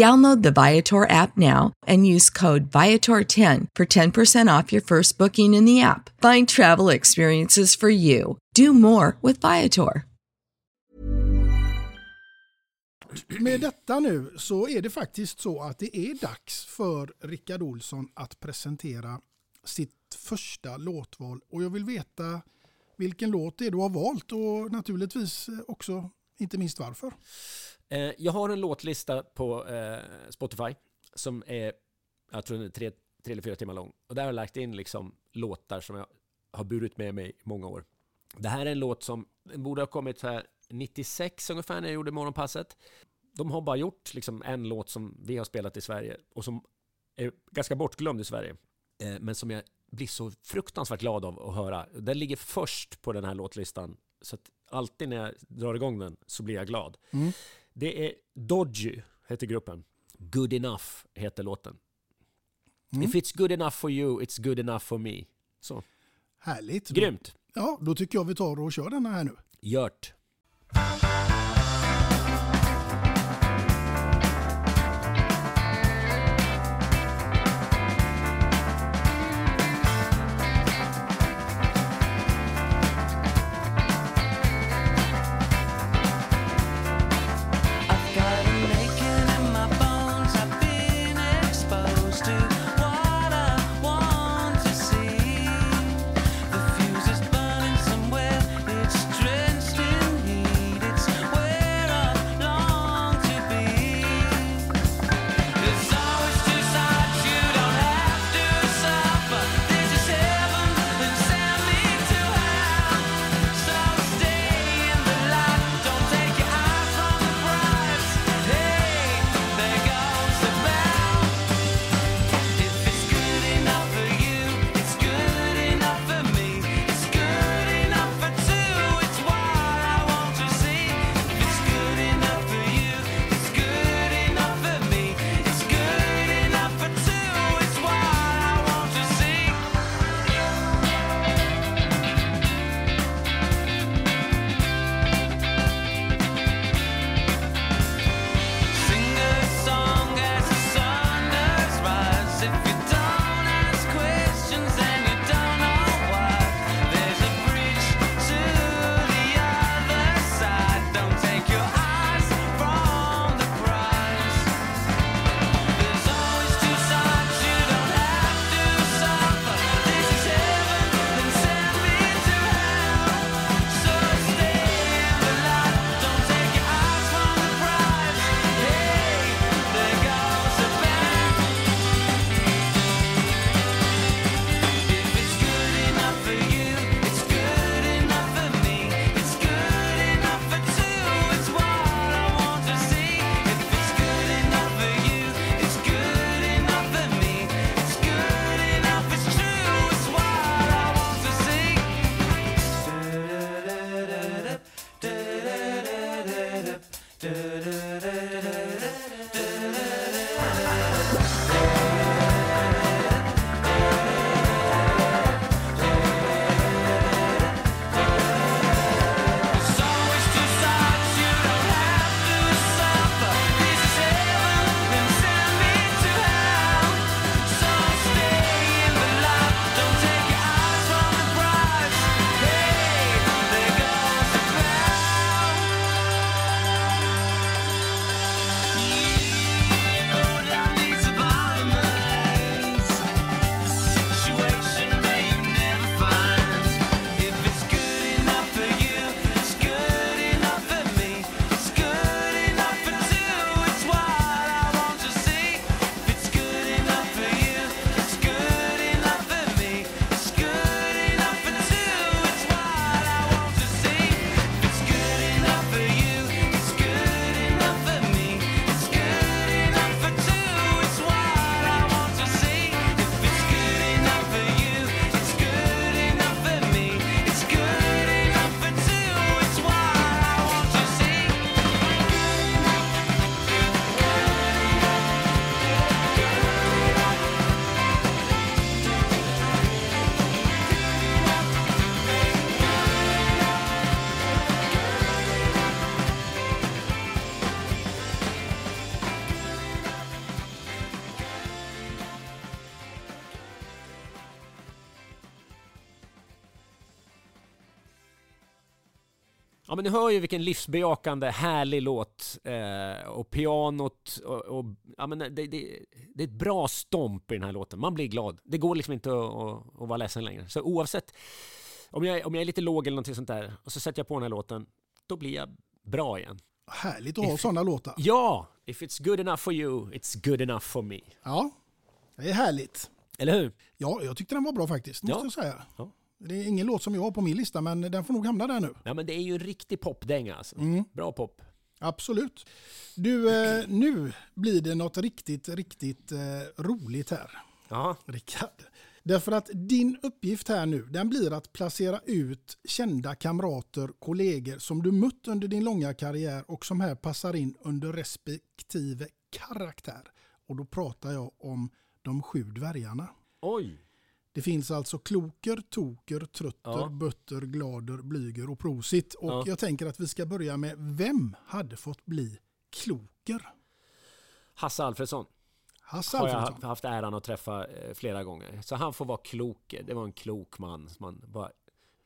Download the Viator app now and use code Viator10 for 10% off your first booking in the app. Find travel experiences for you. Do more with Viator. Med detta nu så är det faktiskt så att det är dags för Rickard Olsson att presentera sitt första låtval. Och jag vill veta vilken låt det är du har valt och naturligtvis också inte minst varför. Eh, jag har en låtlista på eh, Spotify som är, jag tror den är tre, tre eller fyra timmar lång. Och där har jag lagt in liksom låtar som jag har burit med mig i många år. Det här är en låt som borde ha kommit så här 96 ungefär när jag gjorde Morgonpasset. De har bara gjort liksom en låt som vi har spelat i Sverige och som är ganska bortglömd i Sverige. Eh, men som jag blir så fruktansvärt glad av att höra. Den ligger först på den här låtlistan. Så att alltid när jag drar igång den så blir jag glad. Mm. Det är Dodgy, heter gruppen. Good enough heter låten. Mm. If it's good enough for you, it's good enough for me. Så. Härligt. Grymt. Ja, då tycker jag vi tar och kör denna här nu. Gjort. Men ni hör ju vilken livsbejakande, härlig låt. Eh, och pianot och, och ja, men det, det, det är ett bra stomp i den här låten. Man blir glad. Det går liksom inte att, att, att vara ledsen längre. Så oavsett om jag, om jag är lite låg eller någonting sånt där och så sätter jag på den här låten, då blir jag bra igen. Härligt att ha sådana låtar. Ja! If it's good enough for you, it's good enough for me. Ja, det är härligt. Eller hur? Ja, jag tyckte den var bra faktiskt, måste Ja. jag säga. Ja. Det är ingen låt som jag har på min lista, men den får nog hamna där nu. Ja men det är ju en riktig popdänga alltså. Mm. Bra pop. Absolut. Du, eh, nu blir det något riktigt, riktigt eh, roligt här. Ja. Rickard. Därför att din uppgift här nu, den blir att placera ut kända kamrater, kollegor som du mött under din långa karriär och som här passar in under respektive karaktär. Och då pratar jag om de sju dvärgarna. Oj! Det finns alltså kloker, toker, trötter, Ja. bötter, glader, blyger och prosit. Och Ja. jag tänker att vi ska börja med vem hade fått bli kloker? Hasse Alfredsson. Hasse har jag Alfredsson. ha- haft äran att träffa eh, flera gånger. Så han får vara klok. Det var en klok man som man bara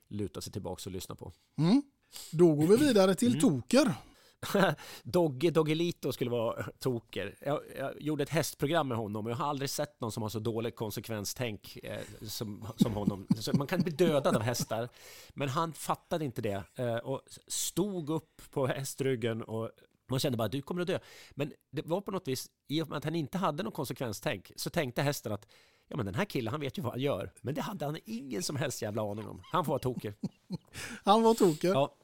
lutar sig tillbaka och lyssnar på. Mm. Då går vi vidare till Mm. toker. Dogge Doggelito skulle vara toker. Jag, jag gjorde ett hästprogram med honom och jag har aldrig sett någon som har så dåligt konsekvenstänk eh, som, som honom. Så man kan bli dödad av hästar. Men han fattade inte det eh, och stod upp på hästryggen och man kände bara du kommer att dö. Men det var på något vis, i och med att han inte hade någon konsekvenstänk så tänkte hästen att ja men den här killen han vet ju vad han gör. Men det hade han ingen som helst jävla aning om. Han får vara tokig. Han var toker. Ja.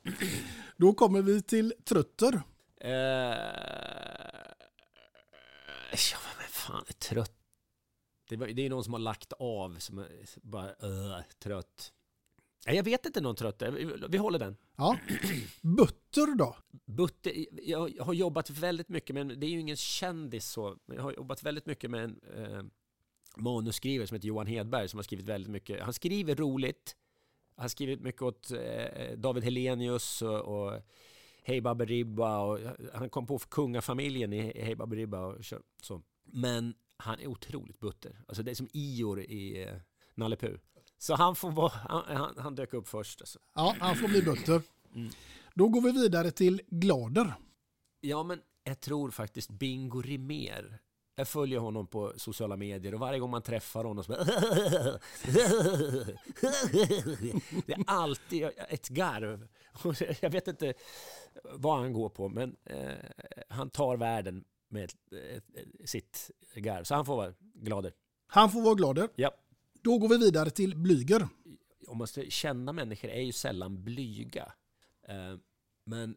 Då kommer vi till trötter. Eh, ja, men fan är trött. Det, var- det är någon som har lagt av som är bara uh, trött. Nej, jag vet inte någon trött. Vi, håller den. Ja. Butter då? Butter, jag har jobbat väldigt mycket med, det är ju ingen kändis så, men jag har jobbat väldigt mycket med en eh, manusskrivare som heter Johan Hedberg som har skrivit väldigt mycket. Han skriver roligt. Han har skrivit mycket åt eh, David Helenius och, och Hej Baberiba och han kom på kungafamiljen i Hej Baberiba och så. Men han är otroligt butter. Alltså det är som Ior i eh, Nalle Puh. Så han får vara, han, han, han dök upp först. Alltså. Ja, han får bli butter. Mm. Då går vi vidare till glader. Ja, men jag tror faktiskt Bingo Rimér. Jag följer honom på sociala medier och varje gång man träffar honom så bara... Det är alltid ett garv. Jag vet inte vad han går på, men eh, han tar världen med ett, sitt garv. Så han får vara glader. Han får vara glader. Ja. Då går vi vidare till blyger. Om man ska känna människor är ju sällan blyga. Eh, men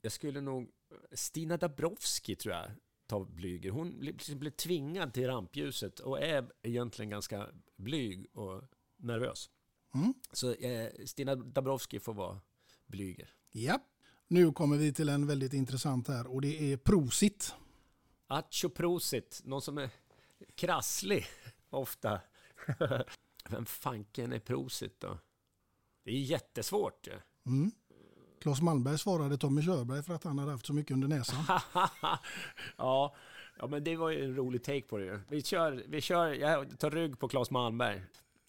jag skulle nog... Stina Dabrowski tror jag tar blyger. Hon blir tvingad till rampljuset och är egentligen ganska blyg och nervös. Mm. Så eh, Stina Dabrowski får vara blyger. Ja. Nu kommer vi till en väldigt intressant här och det är prosit. Acho prosit, någon som är krasslig ofta. Vem fanken är prosit då? Det är jättesvårt ju. Mm. Claes Malmberg svarade Tommy Körberg för att han hade haft så mycket under näsan. ja, ja, men det var ju en rolig take på det ju. Vi kör, vi kör, jag tar rygg på Claes Malmberg.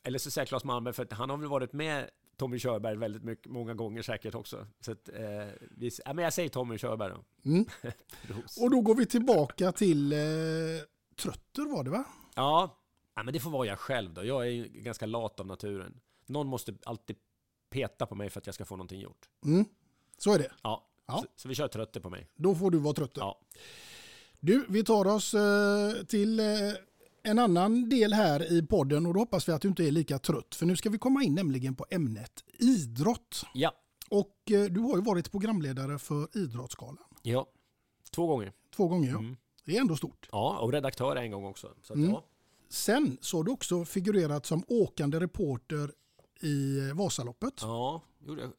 Eller så säger Claes Malmberg för att han har väl varit med Tommy Körberg väldigt mycket, många gånger säkert också. Så att, eh, vi, ja, men jag säger Tommy Körberg då. Mm. Och då går vi tillbaka till eh, trötter var det va? Ja, ja, men det får vara jag själv då. Jag är ju ganska lat av naturen. Någon måste alltid peta på mig för att jag ska få någonting gjort. Mm. Så är det. Ja, Ja. Så, vi kör trötter på mig. Då får du vara trötter. Ja. Du, vi tar oss eh, till eh, en annan del här i podden och då hoppas vi att du inte är lika trött. För nu ska vi komma in nämligen på ämnet idrott. Ja. Och eh, du har ju varit programledare för Idrottsgalan. Ja, två gånger. Två gånger ja. Mm. Det är ändå stort. Ja, och redaktör en gång också. Så att, Mm. ja. Sen så har du också figurerat som åkande reporter i Vasaloppet. Ja.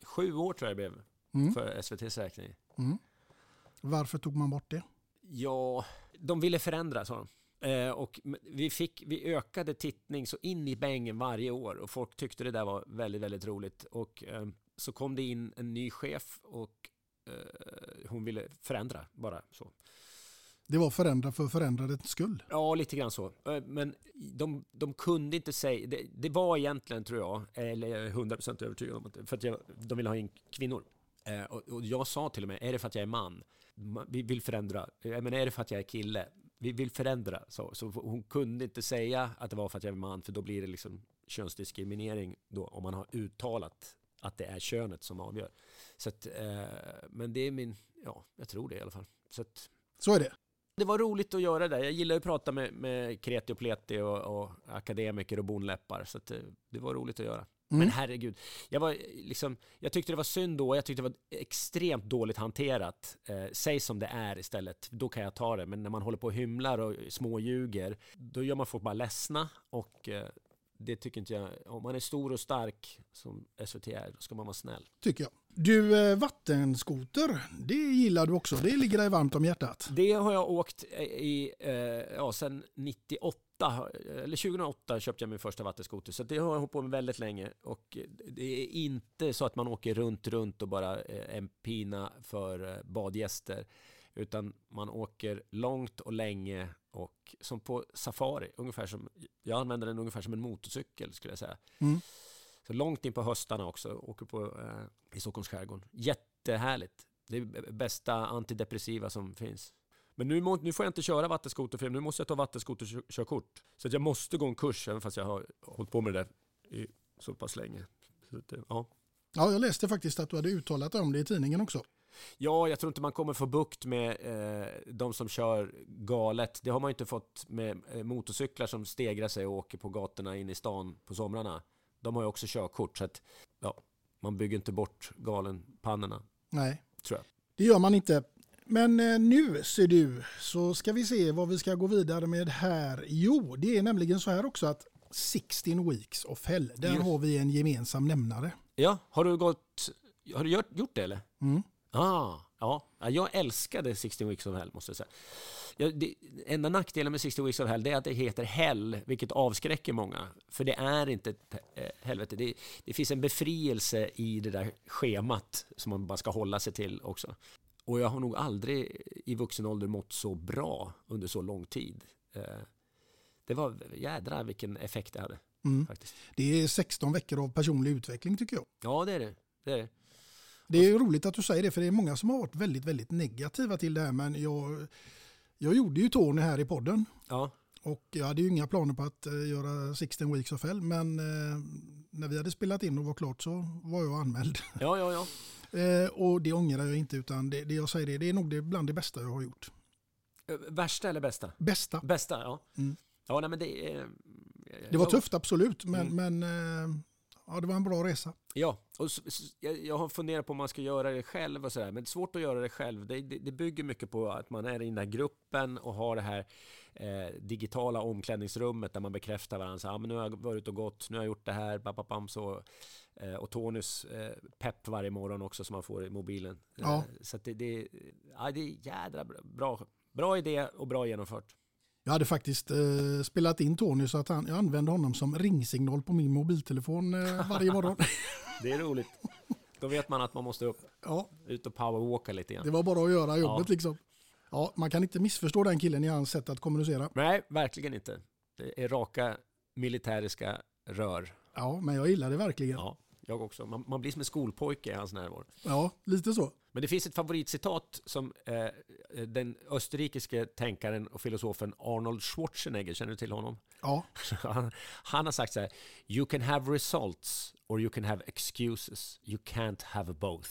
Sju år tror jag det blev Mm. för SVTs räkning. Mm. Varför tog man bort det? Ja, de ville förändra sa de. Eh, och vi, fick, vi ökade tittning så in i bängen varje år och folk tyckte det där var väldigt, väldigt roligt. Och eh, så kom det in en ny chef och eh, hon ville förändra bara så. Det var förändra för förändrades skull. Ja, lite grann så. Men de, de kunde inte säga... Det, det var egentligen, tror jag, eller jag är 100% övertygad om att för att jag, de ville ha in kvinnor. Eh, och, jag sa till och med, är det för att jag är man? Ma- Vi vill förändra. Eh, Men är det för att jag är kille? Vi vill förändra. Så, så hon kunde inte säga att det var för att jag är man, för då blir det liksom könsdiskriminering då, om man har uttalat att det är könet som avgör. Så att, eh, men det är min, ja, jag tror det i alla fall. Så att, Så är det. det var roligt att göra det. Jag gillar att prata med, med kreti och pleti och, och akademiker och bonläppar. Så att det, det var roligt att göra. Mm. Men herregud, jag, var liksom, jag tyckte det var synd då, jag tyckte det var extremt dåligt hanterat. Eh, säg som det är istället, då kan jag ta det. Men när man håller på och hymlar och småljuger, då gör man folk bara ledsna. Och eh, det tycker inte jag, om man är stor och stark som SVT är, då ska man vara snäll. Tycker jag. Du, eh, vattenskoter, det gillar du också. Det ligger dig varmt om hjärtat. Det har jag åkt i, eh, ja, sen 98, eller 2008 köpte jag min första vattenskoter. Så det har jag hållit på med väldigt länge. Och det är inte så att man åker runt, runt och bara eh, en pina för eh, badgäster. Utan man åker långt och länge och som på safari, ungefär som, jag använder den ungefär som en motorcykel skulle jag säga. Mm. Så långt in på höstarna också, åker på, eh, i Stockholms skärgård. Jättehärligt. Det är bästa antidepressiva som finns. Men nu, må, nu får jag inte köra vattenskoter för nu måste jag ta vattenskoterkörkort. Så jag måste gå en kurs även fast jag har hållit på med det där i så pass länge. Så att, det- ja. Ja, jag läste faktiskt att du hade uttalat dig om det i tidningen också. Ja, jag tror inte man kommer få bukt med eh, de som kör galet. Det har man ju inte fått med eh, motorcyklar som stegrar sig och åker på gatorna in i stan på somrarna. De har ju också körkort, så att ja, man bygger inte bort galenpannorna, Nej, tror jag. det gör man inte. Men eh, nu ser du så ska vi se vad vi ska gå vidare med här. Jo, det är nämligen så här också att 16 weeks of hell, där Just. har vi en gemensam nämnare. Ja, har du gått... Har du gjort, gjort det eller? Mm. Ah, ja. Ja, Jag älskade 16 Weeks of Hell måste jag säga. Ja, det, enda nackdelen med 16 Weeks of Hell är att det heter Hell, vilket avskräcker många. För det är inte ett eh, helvete. Det, det finns en befrielse i det där schemat som man bara ska hålla sig till också. Och jag har nog aldrig i vuxen ålder mått så bra under så lång tid. Eh, det var jädra vilken effekt det hade. Mm. Faktiskt. Det är 16 veckor av personlig utveckling tycker jag. Ja, det är det. det, är det. Det är roligt att du säger det för det är många som har varit väldigt, väldigt negativa till det här men jag, jag gjorde ju Tony här i podden Ja. och jag hade ju inga planer på att eh, göra 16 weeks of hell men eh, när vi hade spelat in och var klart så var jag anmäld. Ja, ja, ja. Eh, och det ångrar jag inte utan det, det jag säger det, det är nog det bland det bästa jag har gjort. Eh, Värsta eller bästa? Bästa. Bästa, ja. Mm. Ja, nej, men det är... Det var tufft absolut men, Mm. men eh, ja, det var en bra resa. Ja, och jag, har funderat på om man ska göra det själv och sådär, men det är svårt att göra det själv. Det, det, det bygger mycket på att man är i den där gruppen och har det här eh, digitala omklädningsrummet där man bekräftar varandra. Så, ah, men nu har jag varit och gått, nu har jag gjort det här, bam, bam, bam, så. Eh, och Tonys eh, pepp varje morgon också som man får i mobilen. Ja. Eh, så det, det, ja, det är jädra bra, bra idé och bra genomfört. Jag hade faktiskt eh, spelat in Tony så att han, jag använde honom som ringsignal på min mobiltelefon eh, varje morgon. Det är roligt. Då vet man att man måste upp, ja, ut och powerwalka lite grann. det var bara att göra jobbet Ja. liksom. Ja, man kan inte missförstå den killen i hans sätt att kommunicera. Nej, verkligen inte. Det är raka militäriska rör. Ja, men jag gillar det verkligen. Ja, Ja, jag också. Man, man blir som en skolpojke i hans närvaro. lite så. Men det finns ett favoritcitat som eh, den österrikiske tänkaren och filosofen Arnold Schwarzenegger, känner du till honom? Ja, Han, han har sagt så här, You can have results or you can have excuses. You can't have both.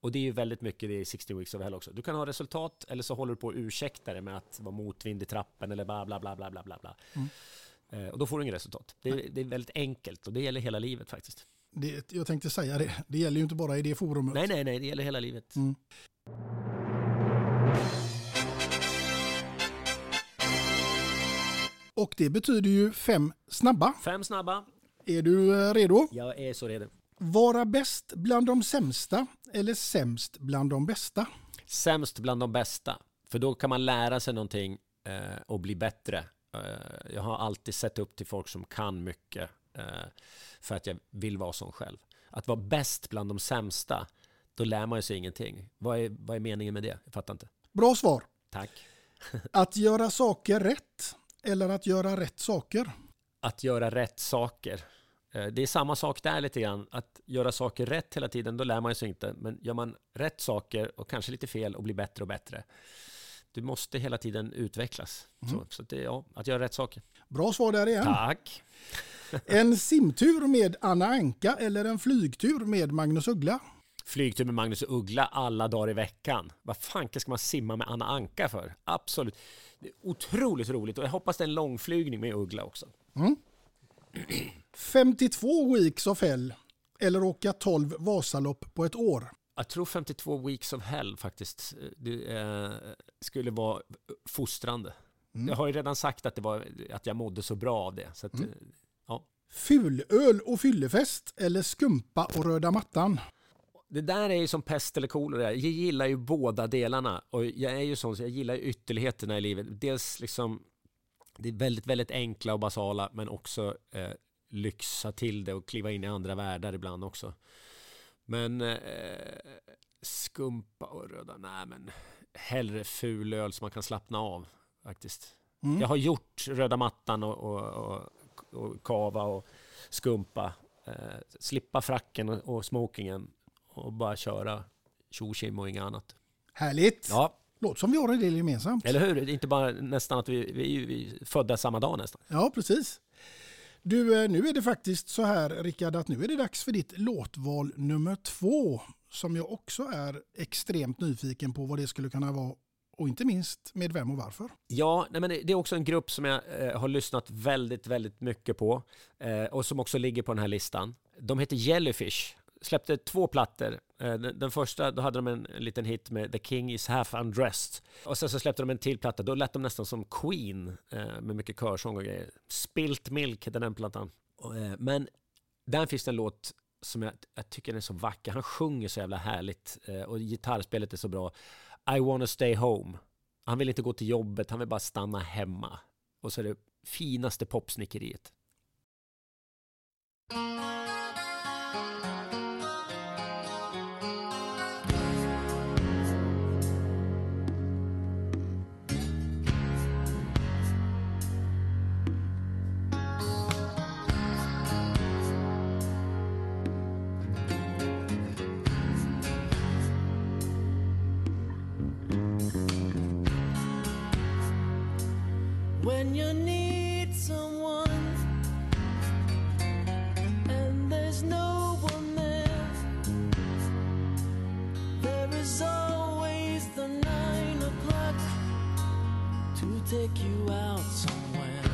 Och det är ju väldigt mycket det i 60 Weeks of Hell också. Du kan ha resultat eller så håller du på att ursäkta det med att vara motvind i trappen eller bla bla bla bla bla bla. bla. Eh, och då får du inget resultat. Det det är väldigt enkelt och det gäller hela livet faktiskt. Det, jag tänkte säga det. Det gäller ju inte bara i det forumet. Nej, nej, nej, det gäller hela livet. Mm. Och det betyder ju fem snabba. Fem snabba. Är du eh, redo? Jag är så redo. Vara bäst bland de sämsta eller sämst bland de bästa? Sämst bland de bästa. För då kan man lära sig någonting eh, och bli bättre. Eh, jag har alltid sett upp till folk som kan mycket för att jag vill vara som själv. Att vara bäst bland de sämsta, då lär man sig ingenting. Vad är, vad är meningen med det? Jag fattar inte. Bra svar. Tack. Att göra saker rätt eller att göra rätt saker? Att göra rätt saker. Eh, Det är samma sak där lite grann, att göra saker rätt hela tiden, då lär man sig inte. Men gör man rätt saker och kanske lite fel och blir bättre och bättre, du måste hela tiden utvecklas. Mm. Så, så det, ja, att göra rätt saker. Bra svar där igen. Tack! En simtur med Anna Anka eller en flygtur med Magnus Uggla? Flygtur med Magnus Uggla alla dagar i veckan. Vad fanken ska man simma med Anna Anka för? Absolut. Det är otroligt roligt och jag hoppas det är en långflygning med Uggla också. Mm. 52 weeks of hell eller åka 12 Vasalopp på ett år? Jag tror 52 weeks of hell faktiskt det, eh, skulle vara fostrande. Mm. Jag har ju redan sagt att, det var, att jag mådde så bra av det. Så att, Mm. Fulöl och fyllefest eller skumpa och röda mattan? Det där är ju som pest eller kolera. Jag gillar ju båda delarna. Och jag är ju sån så jag gillar ytterligheterna i livet. Dels liksom, det är väldigt, väldigt enkla och basala, men också eh, lyxa till det och kliva in i andra världar ibland också. Men eh, skumpa och röda, nej men hellre ful öl som man kan slappna av faktiskt. Mm. Jag har gjort röda mattan och, och, och, och kava och skumpa. Eh, slippa fracken och, smokingen och bara köra tjo och inget annat. Härligt! Ja. Låter som vi har en del gemensamt. Eller hur? Inte bara nästan att vi, vi, vi är födda samma dag nästan. Ja, precis. Du, eh, nu är det faktiskt så här Rickard att nu är det dags för ditt låtval nummer två som jag också är extremt nyfiken på vad det skulle kunna vara och inte minst med vem och varför. Ja, nej men det är också en grupp som jag eh, har lyssnat väldigt, väldigt mycket på eh, och som också ligger på den här listan. De heter Jellyfish, släppte två plattor. Eh, den, första, då hade de en, liten hit med The King is half undressed. Och sen så släppte de en till platta, då lät de nästan som Queen med mycket körsång och grejer. Spilt Milk hette den plattan. Men där finns det en låt som jag, jag tycker är så vacker. Han sjunger så jävla härligt och gitarrspelet är så bra. I wanna stay home. Han vill inte gå till jobbet, han vill bara stanna hemma. Och så är det finaste popsnickeriet. When you need someone and there's no one there, there is always the nine o'clock to take you out somewhere.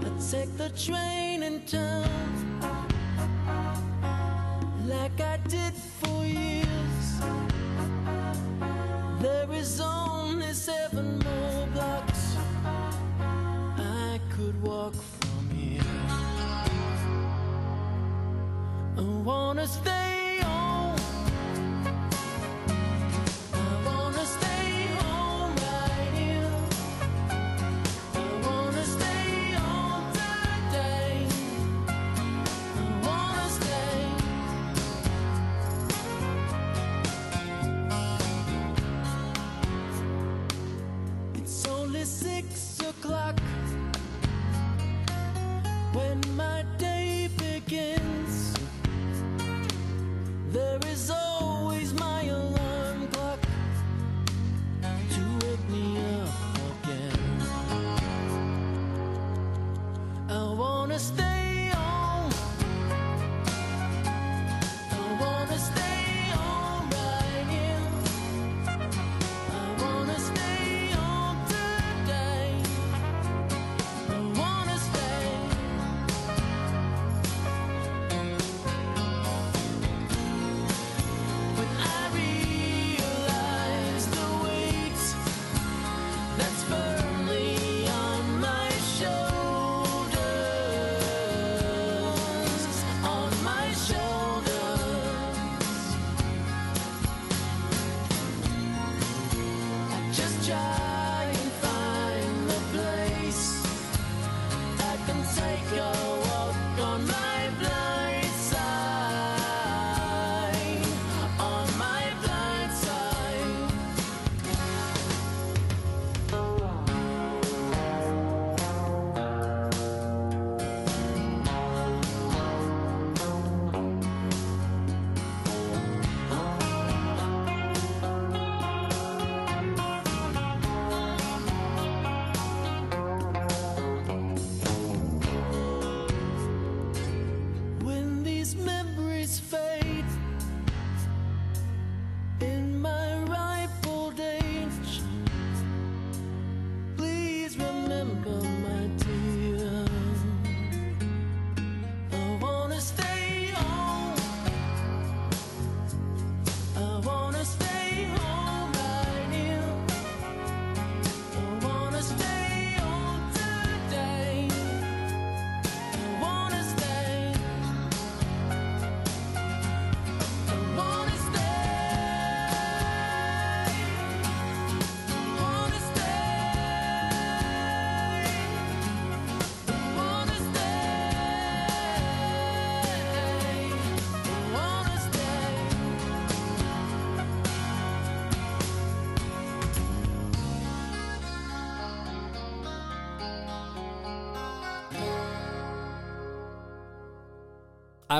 I take the train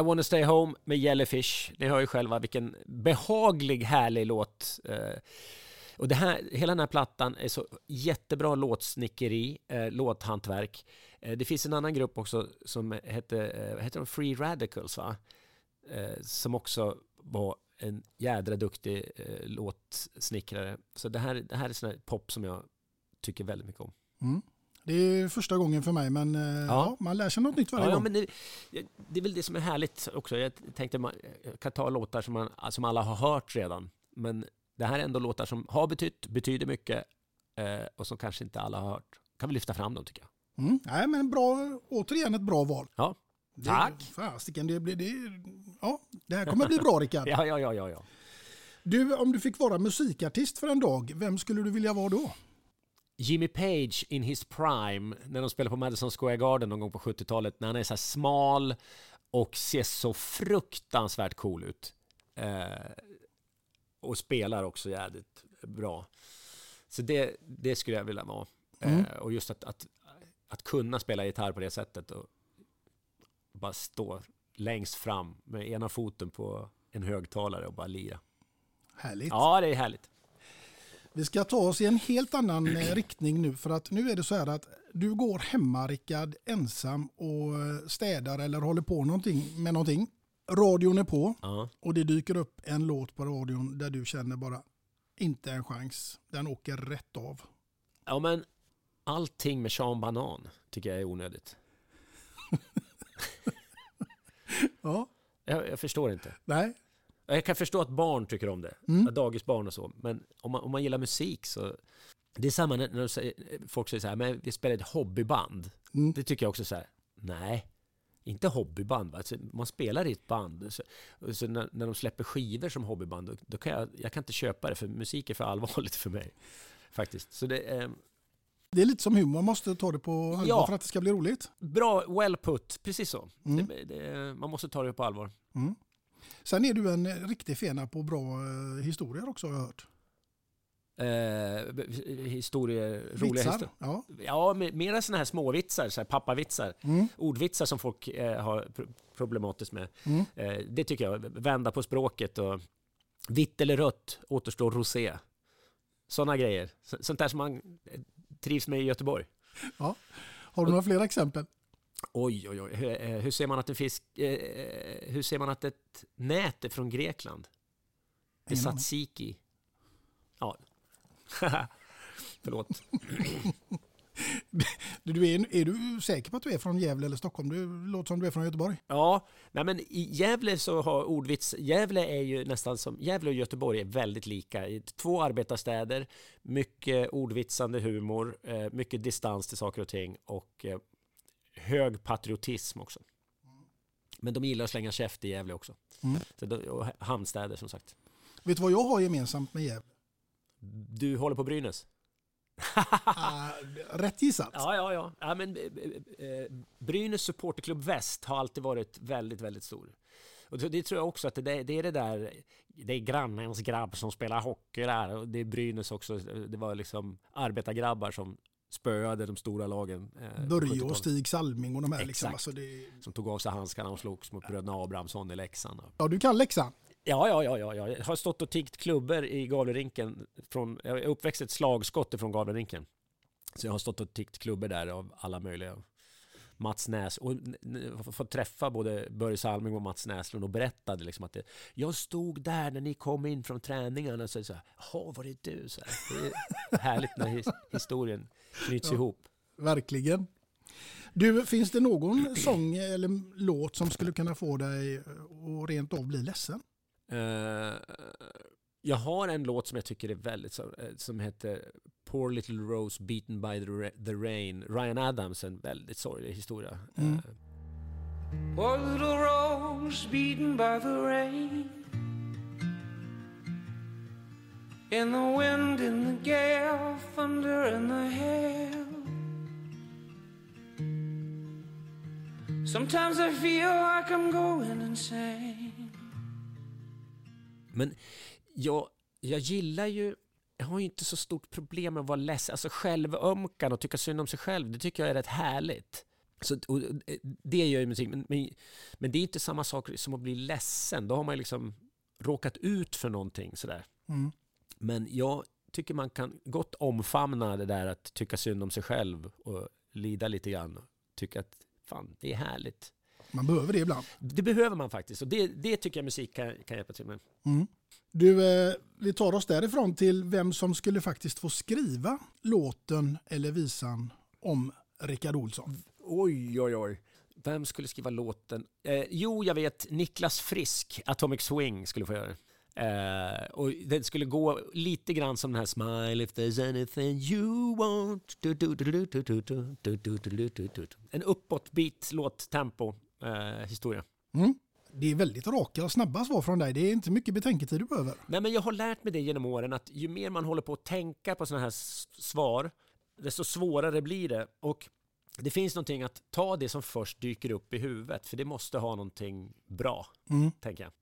I wanna stay home med Jellyfish. Ni hör ju själva vilken behaglig, härlig låt. Eh, och det här, hela den här plattan är så jättebra låtsnickeri, eh, låthantverk. Eh, det finns en annan grupp också som hette, eh, vad heter de? Free Radicals va? Eh, som också var en jädra duktig eh, låtsnickrare. Så det här, det här är sån här pop som jag tycker väldigt mycket om. Mm. Det är första gången för mig men ja. ja man lär sig något nytt varje ja, gång. Men det, det, är väl det som är härligt också. Jag tänkte man kan ta låtar som, man, som alla har hört redan. Men det här är ändå låtar som har betytt, betyder mycket eh, och som kanske inte alla har hört. Kan vi lyfta fram dem tycker jag. Mm. Nej, men bra, återigen ett bra val. Ja, tack. Det, fasiken, det, blir, det, ja, det här kommer bli bra Rickard. ja, ja, ja, ja, ja. Du, om du fick vara musikartist för en dag, vem skulle du vilja vara då? Jimmy Page in his prime, när de spelade på Madison Square Garden någon gång på 70-talet, när han är så smal och ser så fruktansvärt cool ut. Eh, och spelar också jävligt bra. Så det, det skulle jag vilja vara. Mm. Eh, och just att, att, att kunna spela gitarr på det sättet och bara stå längst fram med ena foten på en högtalare och bara lira. Härligt. Ja, det är härligt. Vi ska ta oss i en helt annan eh, riktning nu för att nu är det så här att du går hemma Rickard ensam och städar eller håller på någonting, med någonting. Radion är på ja. och det dyker upp en låt på radion där du känner bara inte en chans. Den åker rätt av. Ja men allting med Sean Banan tycker jag är onödigt. ja. Jag, jag, förstår inte. Nej. Jag kan förstå att barn tycker om det. Mm. Dagisbarn och så. Men om man, om man gillar musik så... Det är samma när, säger, folk säger så här, men vi spelar ett hobbyband. Mm. Det tycker jag också så här, nej. Inte hobbyband, alltså, man spelar i ett band. Så, så när, när, de släpper skivor som hobbyband, då, då, kan jag, jag kan inte köpa det för musik är för allvarligt för mig. Faktiskt. Så det, eh, det är lite som humor, man måste ta det på allvar ja. för att det ska bli roligt. Bra, well put, precis så. Mm. Det, det, man måste ta det på allvar. Mm. Sen är du en riktig fena på bra eh, historier också har jag hört. Eh, historier, roliga historier. Ja, ja mera sådana här småvitsar, så här pappavitsar. Mm. Ordvitsar som folk eh, har problematiskt med. Mm. Eh, det tycker jag, vända på språket och vitt eller rött återstår rosé. Sådana grejer. Sånt där som man eh, trivs med i Göteborg. Ja. Har du några fler exempel? Oj, oj, oj. Hur, eh, hur, ser man att en fisk... Eh, hur ser man att ett nät är från Grekland? Det är tzatziki. Ja. Förlåt. du är, är du säker på att du är från Gävle eller Stockholm? Du låter som du är från Göteborg. Ja, nej men i Gävle så har ordvits... Gävle är ju nästan som... Gävle och Göteborg är väldigt lika. Två arbetarstäder, mycket ordvitsande humor, eh, mycket distans till saker och ting och eh, hög patriotism också. Men de gillar att slänga käft i Gävle också. Mm. Så då, hamnstäder som sagt. Vet du vad jag har gemensamt med Gävle? Du håller på Brynäs? uh, rätt gissat. Ja, ja, ja. ja men, eh, Brynäs supporterklubb Väst har alltid varit väldigt, väldigt stor. Och det tror jag också att det, det är det där, det är grannens grabb som spelar hockey där. Och det är Brynäs också, det var liksom arbetargrabbar som spöade de stora lagen. Eh, Börje och Stig Salming och de här. Liksom. Exakt. Liksom. Alltså det... Som tog av sig handskarna och slogs mot bröderna Abrahamsson i Leksand. Ja, du kan Leksand. Ja, ja, ja, ja, Jag har stått och tiggt klubbor i Gavlerinken. Från, jag är uppväxt ett slagskott från Gavlerinken. Så jag har stått och tiggt klubbor där av alla möjliga. Mats Näs och fått träffa både Börje Salming och Mats Näslund och berättade liksom att det, jag stod där när ni kom in från träningarna och så sa jaha var det du? Så här, det är härligt när historien knyts ja, ihop. Verkligen. Du, finns det någon sång eller låt som skulle kunna få dig att rent av bli ledsen? Uh, jag har en låt som jag tycker är väldigt eh, som heter Poor Little Rose Beaten by the, the Rain. Ryan Adams, en väldigt sorglig historia. Mm. Uh, Poor little rose beaten by the rain In the wind, in the gale, thunder and the hail Sometimes I feel like I'm going insane Men jag, jag gillar ju jag har ju inte så stort problem med att vara ledsen, alltså självömkan och tycka synd om sig själv, det tycker jag är rätt härligt. Så, och, eh, det gör ju musik, men, men, men det är inte samma sak som att bli ledsen. Då har man liksom råkat ut för någonting sådär. Mm. Men jag tycker man kan gott omfamna det där att tycka synd om sig själv och lida lite grann. Och tycka att fan, det är härligt. Man behöver det ibland. Det behöver man faktiskt och det, det tycker jag musik kan, kan hjälpa till med. Mm. Du, vi tar oss därifrån till vem som skulle faktiskt få skriva låten eller visan om Rickard Olsson. Oj, oj, oj. Vem skulle skriva låten? Eh, jo, jag vet Niklas Frisk, Atomic Swing, skulle få göra det. Eh, och det skulle gå lite grann som den här Smile if there's anything you want. En uppåtbit låttempo eh, historia. Mm. Det är väldigt raka och snabba svar från dig. Det är inte mycket betänketid du behöver. Nej, men jag har lärt mig det genom åren att ju mer man håller på att tänka på sådana här svar, desto svårare blir det. Och det finns någonting att ta det som först dyker upp i huvudet, för det måste ha någonting bra, Mm. tänker jag.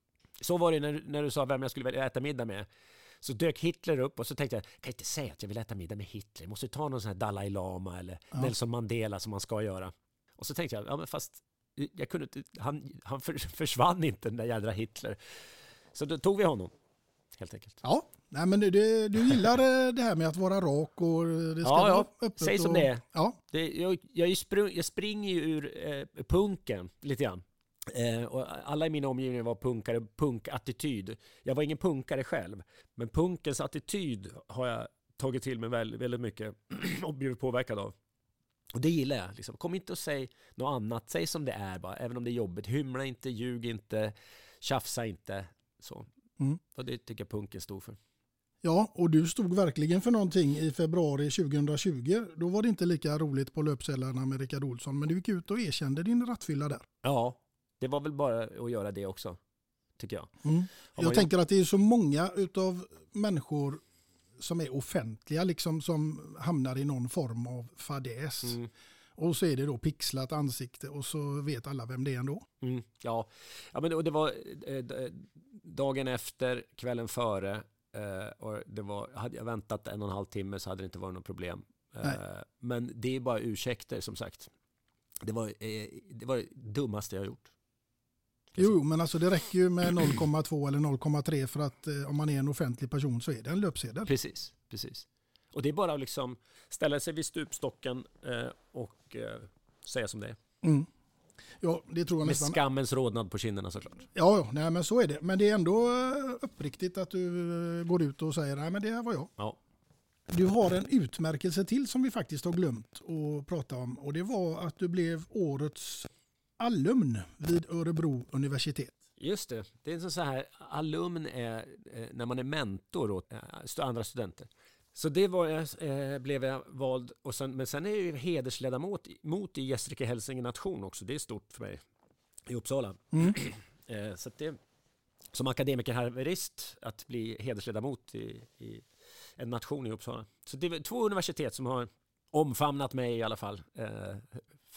Så var det när, när du sa vem jag skulle vilja äta middag med. Så dök Hitler upp och så tänkte jag, kan jag inte säga att jag vill äta middag med Hitler? Jag måste ta någon sån här Dalai Lama eller Ja. Nelson Mandela som man ska göra. Och så tänkte jag, ja men fast jag kunde inte, han, han för, försvann inte den där jädra Hitler. Så då tog vi honom, helt enkelt. Ja, nej, men du, du, du gillar eh, det här med att vara rak och det ska Ja, vara ja. öppet. Säg som och, det är. Ja, Det, jag, jag, sprung, jag springer ju ur eh, punken lite grann. Eh, och alla i min omgivning var punkare, punkattityd. Jag var ingen punkare själv, men punkens attityd har jag tagit till mig väldigt, väldigt mycket och blivit påverkad av. Och det gillar jag. Liksom. Kom inte och säg något annat, säg som det är bara, även om det är jobbigt. Hymla inte, ljug inte, tjafsa inte. Så. Mm. Och det tycker jag punken stod för. ja, och du stod verkligen för någonting i februari 2020. Då var det inte lika roligt på löpsedlarna med Rickard Olsson, men du gick ut och erkände din rattfylla där. Ja, det var väl bara att göra det också, tycker jag. Mm. Jag tänker att det är så många utav människor som är offentliga liksom som hamnar i någon form av fadäs. Mm. Och så är det då pixlat ansikte och så vet alla vem det är ändå. Mm, ja, ja men det, och det var eh, dagen efter, kvällen före. Eh, och det var, hade jag väntat en och en halv timme så hade det inte varit något problem. Eh, men det är bara ursäkter som sagt. Det var, eh, det var det dummaste jag gjort. Jo, men alltså det räcker ju med 0,2 eller 0,3 för att eh, om man är en offentlig person så är det en löpsedel. Precis, precis. Och det är bara att liksom ställa sig vid stupstocken eh, och eh, säga som det är. Mm. Ja, det tror jag Med nästan. skammens rodnad på kinderna såklart. Ja, ja, nej, men så är det. Men det är ändå eh, uppriktigt att du eh, går ut och säger nej men det här var jag. Ja. Du har en utmärkelse till som vi faktiskt har glömt att prata om och det var att du blev årets alumn vid Örebro universitet. Just det, det är så här alumn är eh, när man är mentor åt eh, andra studenter. Så det var jag, eh, blev jag vald och sen, men sen är jag ju hedersledamot mot i Gästrike Hälsinge nation också. Det är stort för mig i Uppsala. Mm. Så det, som akademikerhaverist att bli hedersledamot i, i en nation i Uppsala. Så det är två universitet som har omfamnat mig i alla fall. Eh,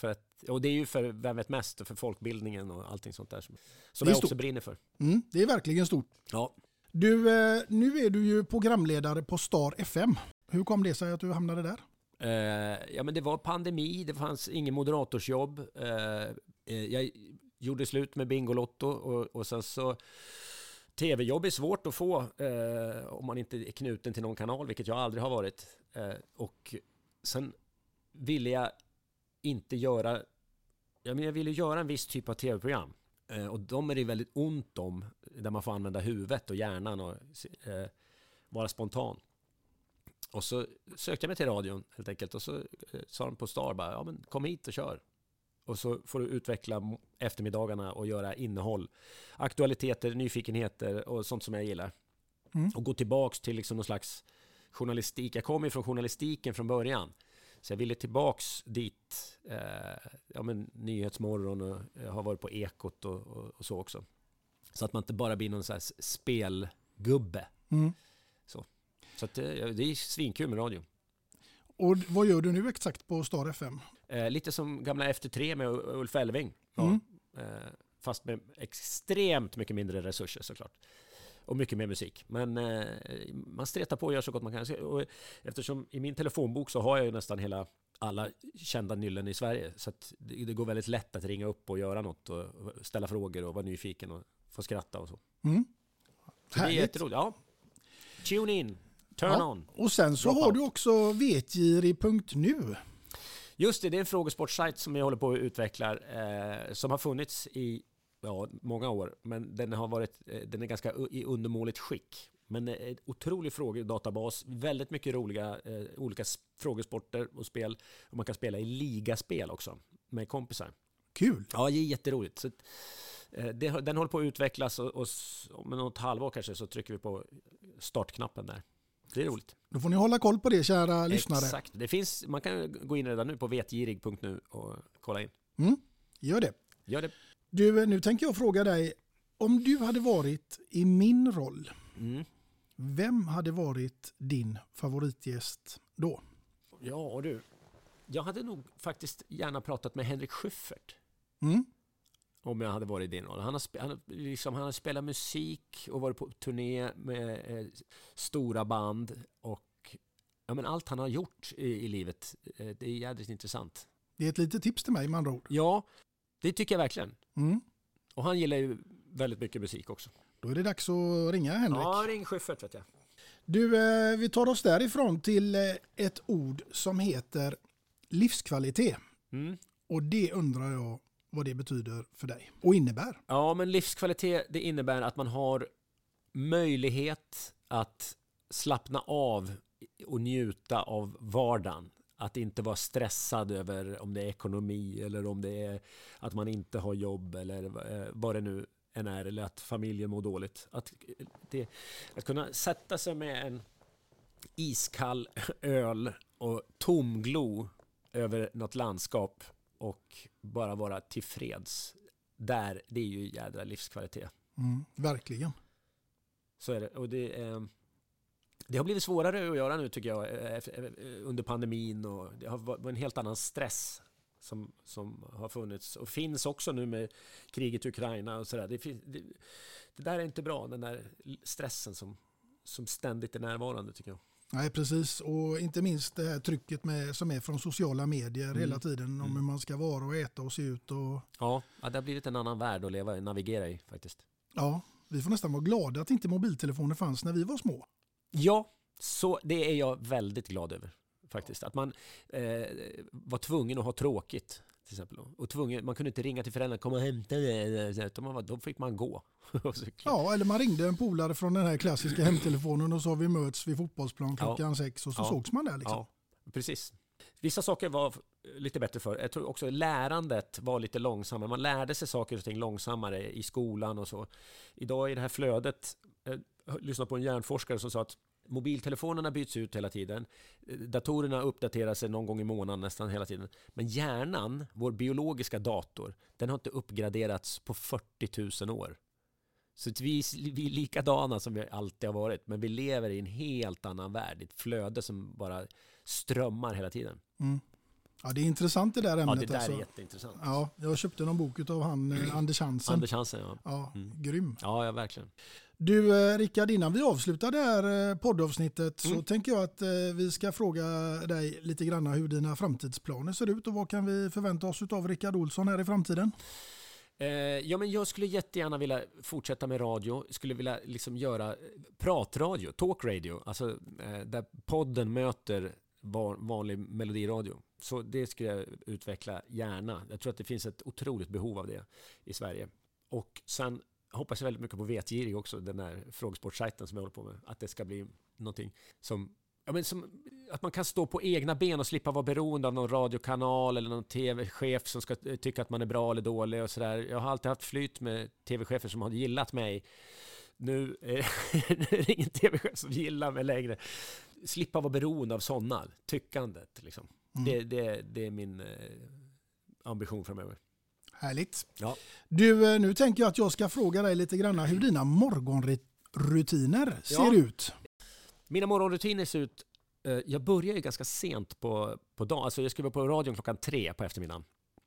för att, och det är ju för Vem vet mest och för folkbildningen och allting sånt där som, som jag också stort. brinner för. Mm, det är verkligen stort. Ja. Du, eh, nu är du ju programledare på Star FM. Hur kom det sig att du hamnade där? Eh, ja men det var pandemi, det fanns ingen moderatorsjobb. Eh, eh, jag gjorde slut med Bingolotto och, och sen så Tv-jobb är svårt att få eh, om man inte är knuten till någon kanal, vilket jag aldrig har varit. Eh, och sen ville jag inte göra, ja, men jag ville göra en viss typ av tv-program. Eh, och de är det väldigt ont om, där man får använda huvudet och hjärnan och eh, vara spontan. Och så sökte jag mig till radion helt enkelt och så eh, sa de på Star bara, ja men kom hit och kör. Och så får du utveckla eftermiddagarna och göra innehåll. Aktualiteter, nyfikenheter och sånt som jag gillar. Mm. Och gå tillbaks till liksom någon slags journalistik. Jag kommer ju från journalistiken från början. Så jag ville tillbaks dit. Eh, ja men Nyhetsmorgon och jag har varit på Ekot och, och, och så också. Så att man inte bara blir någon sån här s- spelgubbe. Mm. Så, så att det, det är svinkul med radio. Och vad gör du nu exakt på Star FM? Eh, lite som gamla Efter tre med Ulf Elving. Ja. Mm. Eh, fast med extremt mycket mindre resurser såklart. Och mycket mer musik. Men eh, man stretar på och gör så gott man kan. Och eftersom i min telefonbok så har jag ju nästan hela alla kända nyllen i Sverige. Så det, det går väldigt lätt att ringa upp och göra något och ställa frågor och vara nyfiken och få skratta och så. Mm. Så det är jätteroligt. Ja. Tune in, turn Ja, on. Och sen så Drop har out. du också vetgiri.nu. Just det, det är en frågesportsajt som jag håller på att utveckla eh, som har funnits i ja, många år, men den har varit eh, den är ganska i undermåligt skick. Men en otrolig frågedatabas, väldigt mycket roliga eh, olika frågesporter och spel. Och man kan spela i ligaspel också med kompisar. Kul! Ja, det är jätteroligt. Så, eh, det, den håller på att utvecklas och, och om något halvår kanske så trycker vi på startknappen där. Det är roligt. Då får ni hålla koll på det kära lyssnare. Exakt. Det finns, man kan gå in redan nu på vetgirig.nu och kolla in. Mm. Gör det. Gör det. Du, nu tänker jag fråga dig. Om du hade varit i min roll, Mm. vem hade varit din favoritgäst då? Ja du, jag hade nog faktiskt gärna pratat med Henrik Schyffert. Mm. Om jag hade varit i din roll. Han har, han, liksom, han har spelat musik och varit på turné med eh, stora band. Och ja, men allt han har gjort i, i livet, eh, det är jädrigt intressant. Det är ett litet tips till mig med andra ord. Ja, det tycker jag verkligen. Mm. Och han gillar ju väldigt mycket musik också. Då är det dags att ringa Henrik. Ja, ring Schyffert vet jag. Du, eh, vi tar oss därifrån till eh, ett ord som heter livskvalitet. Mm. Och det undrar jag vad det betyder för dig och innebär. Ja, men livskvalitet det innebär att man har möjlighet att slappna av och njuta av vardagen. Att inte vara stressad över om det är ekonomi eller om det är att man inte har jobb eller eh, vad det nu än är eller att familjen mår dåligt. Att, det, att kunna sätta sig med en iskall öl och tomglo över något landskap och bara vara tillfreds. Där, det är ju jädra livskvalitet. Mm, verkligen. Så är det. Och det, är, det har blivit svårare att göra nu tycker jag eh, efter- eh, under pandemin och det har varit en helt annan stress som, som har funnits och finns också nu med kriget i Ukraina och sådär. Det, det, det där är inte bra, den där stressen som, som ständigt är närvarande tycker jag. Nej, precis. Och inte minst det här trycket med, som är från sociala medier Mm. hela tiden om hur man ska vara och äta och se ut. Och, Ja, ja, det har blivit en annan värld att leva navigera i faktiskt. ja, vi får nästan vara glada att inte mobiltelefoner fanns när vi var små. Ja, så det är jag väldigt glad över faktiskt. Att man eh, var tvungen att ha tråkigt till exempel. Och tvungen, man kunde inte ringa till föräldrarna, kom och hämta det. Utan man var, då fick man gå. Ja, eller man ringde en polare från den här klassiska hemtelefonen och sa vi möts vid fotbollsplan klockan Ja. sex och så Ja. sågs man där. Liksom. Ja, precis. Vissa saker var lite bättre för. Jag tror också lärandet var lite långsammare. Man lärde sig saker och ting långsammare i skolan och så. Idag i det här flödet, jag lyssnade på en hjärnforskare som sa att mobiltelefonerna byts ut hela tiden. Datorerna uppdaterar sig någon gång i månaden nästan hela tiden. Men hjärnan, vår biologiska dator, den har inte uppgraderats på 40 000 år. Så vi, vi är likadana som vi alltid har varit, men vi lever i en helt annan värld, ett flöde som bara strömmar hela tiden. Mm. Ja, det är intressant det där ämnet. Ja, det där alltså. är jätteintressant. Ja, jag köpte någon bok av han eh, Anders Hansen. Anders Hansen, ja. Ja, Mm. grym. Ja, ja, verkligen. Du eh, Rickard, innan vi avslutar det här eh, poddavsnittet så Mm. tänker jag att eh, vi ska fråga dig lite grann hur dina framtidsplaner ser ut och vad kan vi förvänta oss av Rickard Olsson här i framtiden? Ja, men jag skulle jättegärna vilja fortsätta med radio. Skulle vilja liksom göra pratradio, talkradio, alltså eh, där podden möter vanlig melodiradio. Så det skulle jag utveckla gärna. Jag tror att det finns ett otroligt behov av det i Sverige. Och sen hoppas jag väldigt mycket på Vetgirig också, den där frågesportsajten som jag håller på med. Att det ska bli någonting som Ja, men som, att man kan stå på egna ben och slippa vara beroende av någon radiokanal eller någon tv-chef som ska eh, tycka att man är bra eller dålig och sådär. Jag har alltid haft flyt med tv-chefer som har gillat mig. Nu är nu är det ingen tv-chef som gillar mig längre. Slippa vara beroende av sådana, tyckandet. Liksom. Mm. Det, det, det är min eh, ambition framöver. Härligt. Ja. Du, eh, nu tänker jag att jag ska fråga dig lite grann hur dina morgonrutiner ser Ja. ut. Mina morgonrutiner ser ut... Eh, jag börjar ju ganska sent på, på dagen. Alltså jag ska vara på radion klockan tre på eftermiddagen.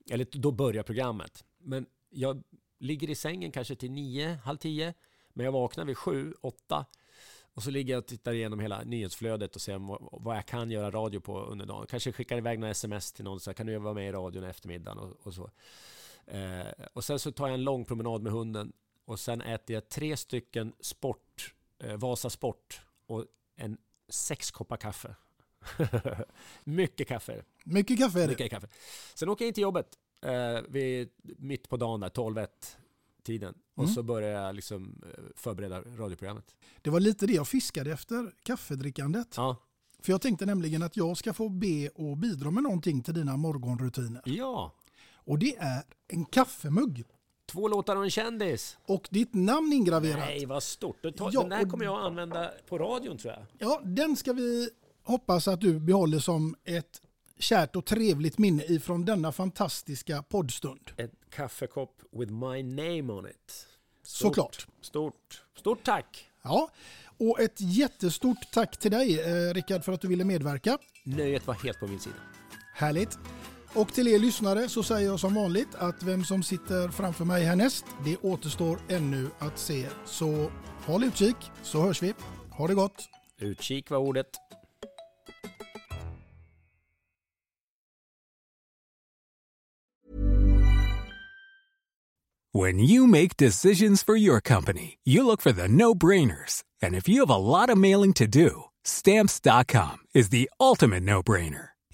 Eller då börjar programmet. Men jag ligger i sängen kanske till nio, halv tio. Men jag vaknar vid sju, åtta. Och så ligger jag och tittar igenom hela nyhetsflödet och ser vad, vad jag kan göra radio på under dagen. Kanske skickar iväg några sms till någon så här, kan du vara med i radion i eftermiddagen och, och så. Eh, och sen så tar jag en lång promenad med hunden och sen äter jag tre stycken sport, eh, Vasa Sport och en sex koppar kaffe. Mycket kaffe. Mycket kaffe är det. Mycket kaffe. Sen åker jag in till jobbet eh, vid, mitt på dagen där, 12 tiden. Och Mm. så börjar jag liksom eh, förbereda radioprogrammet. Det var lite det jag fiskade efter, kaffedrickandet. Ja. För jag tänkte nämligen att jag ska få be och bidra med någonting till dina morgonrutiner. Ja. Och det är en kaffemugg. Två låtar och en kändis. Och ditt namn ingraverat. Nej, vad stort. Den tar- Ja, den där kommer jag att använda på radion tror jag. Ja, den ska vi hoppas att du behåller som ett kärt och trevligt minne ifrån denna fantastiska poddstund. En kaffekopp with my name on it. Såklart. Stort. Stort tack. Ja, och ett jättestort tack till dig eh, Rickard för att du ville medverka. Nöjet var helt på min sida. Härligt. Och till er lyssnare så säger jag som vanligt att vem som sitter framför mig härnäst, det återstår ännu att se. Så håll utkik så hörs vi. Ha det gott! Utkik var ordet. When you make decisions for your company, you look for the no brainers. And if you have a lot of mailing to do, stamps.com is the ultimate no brainer.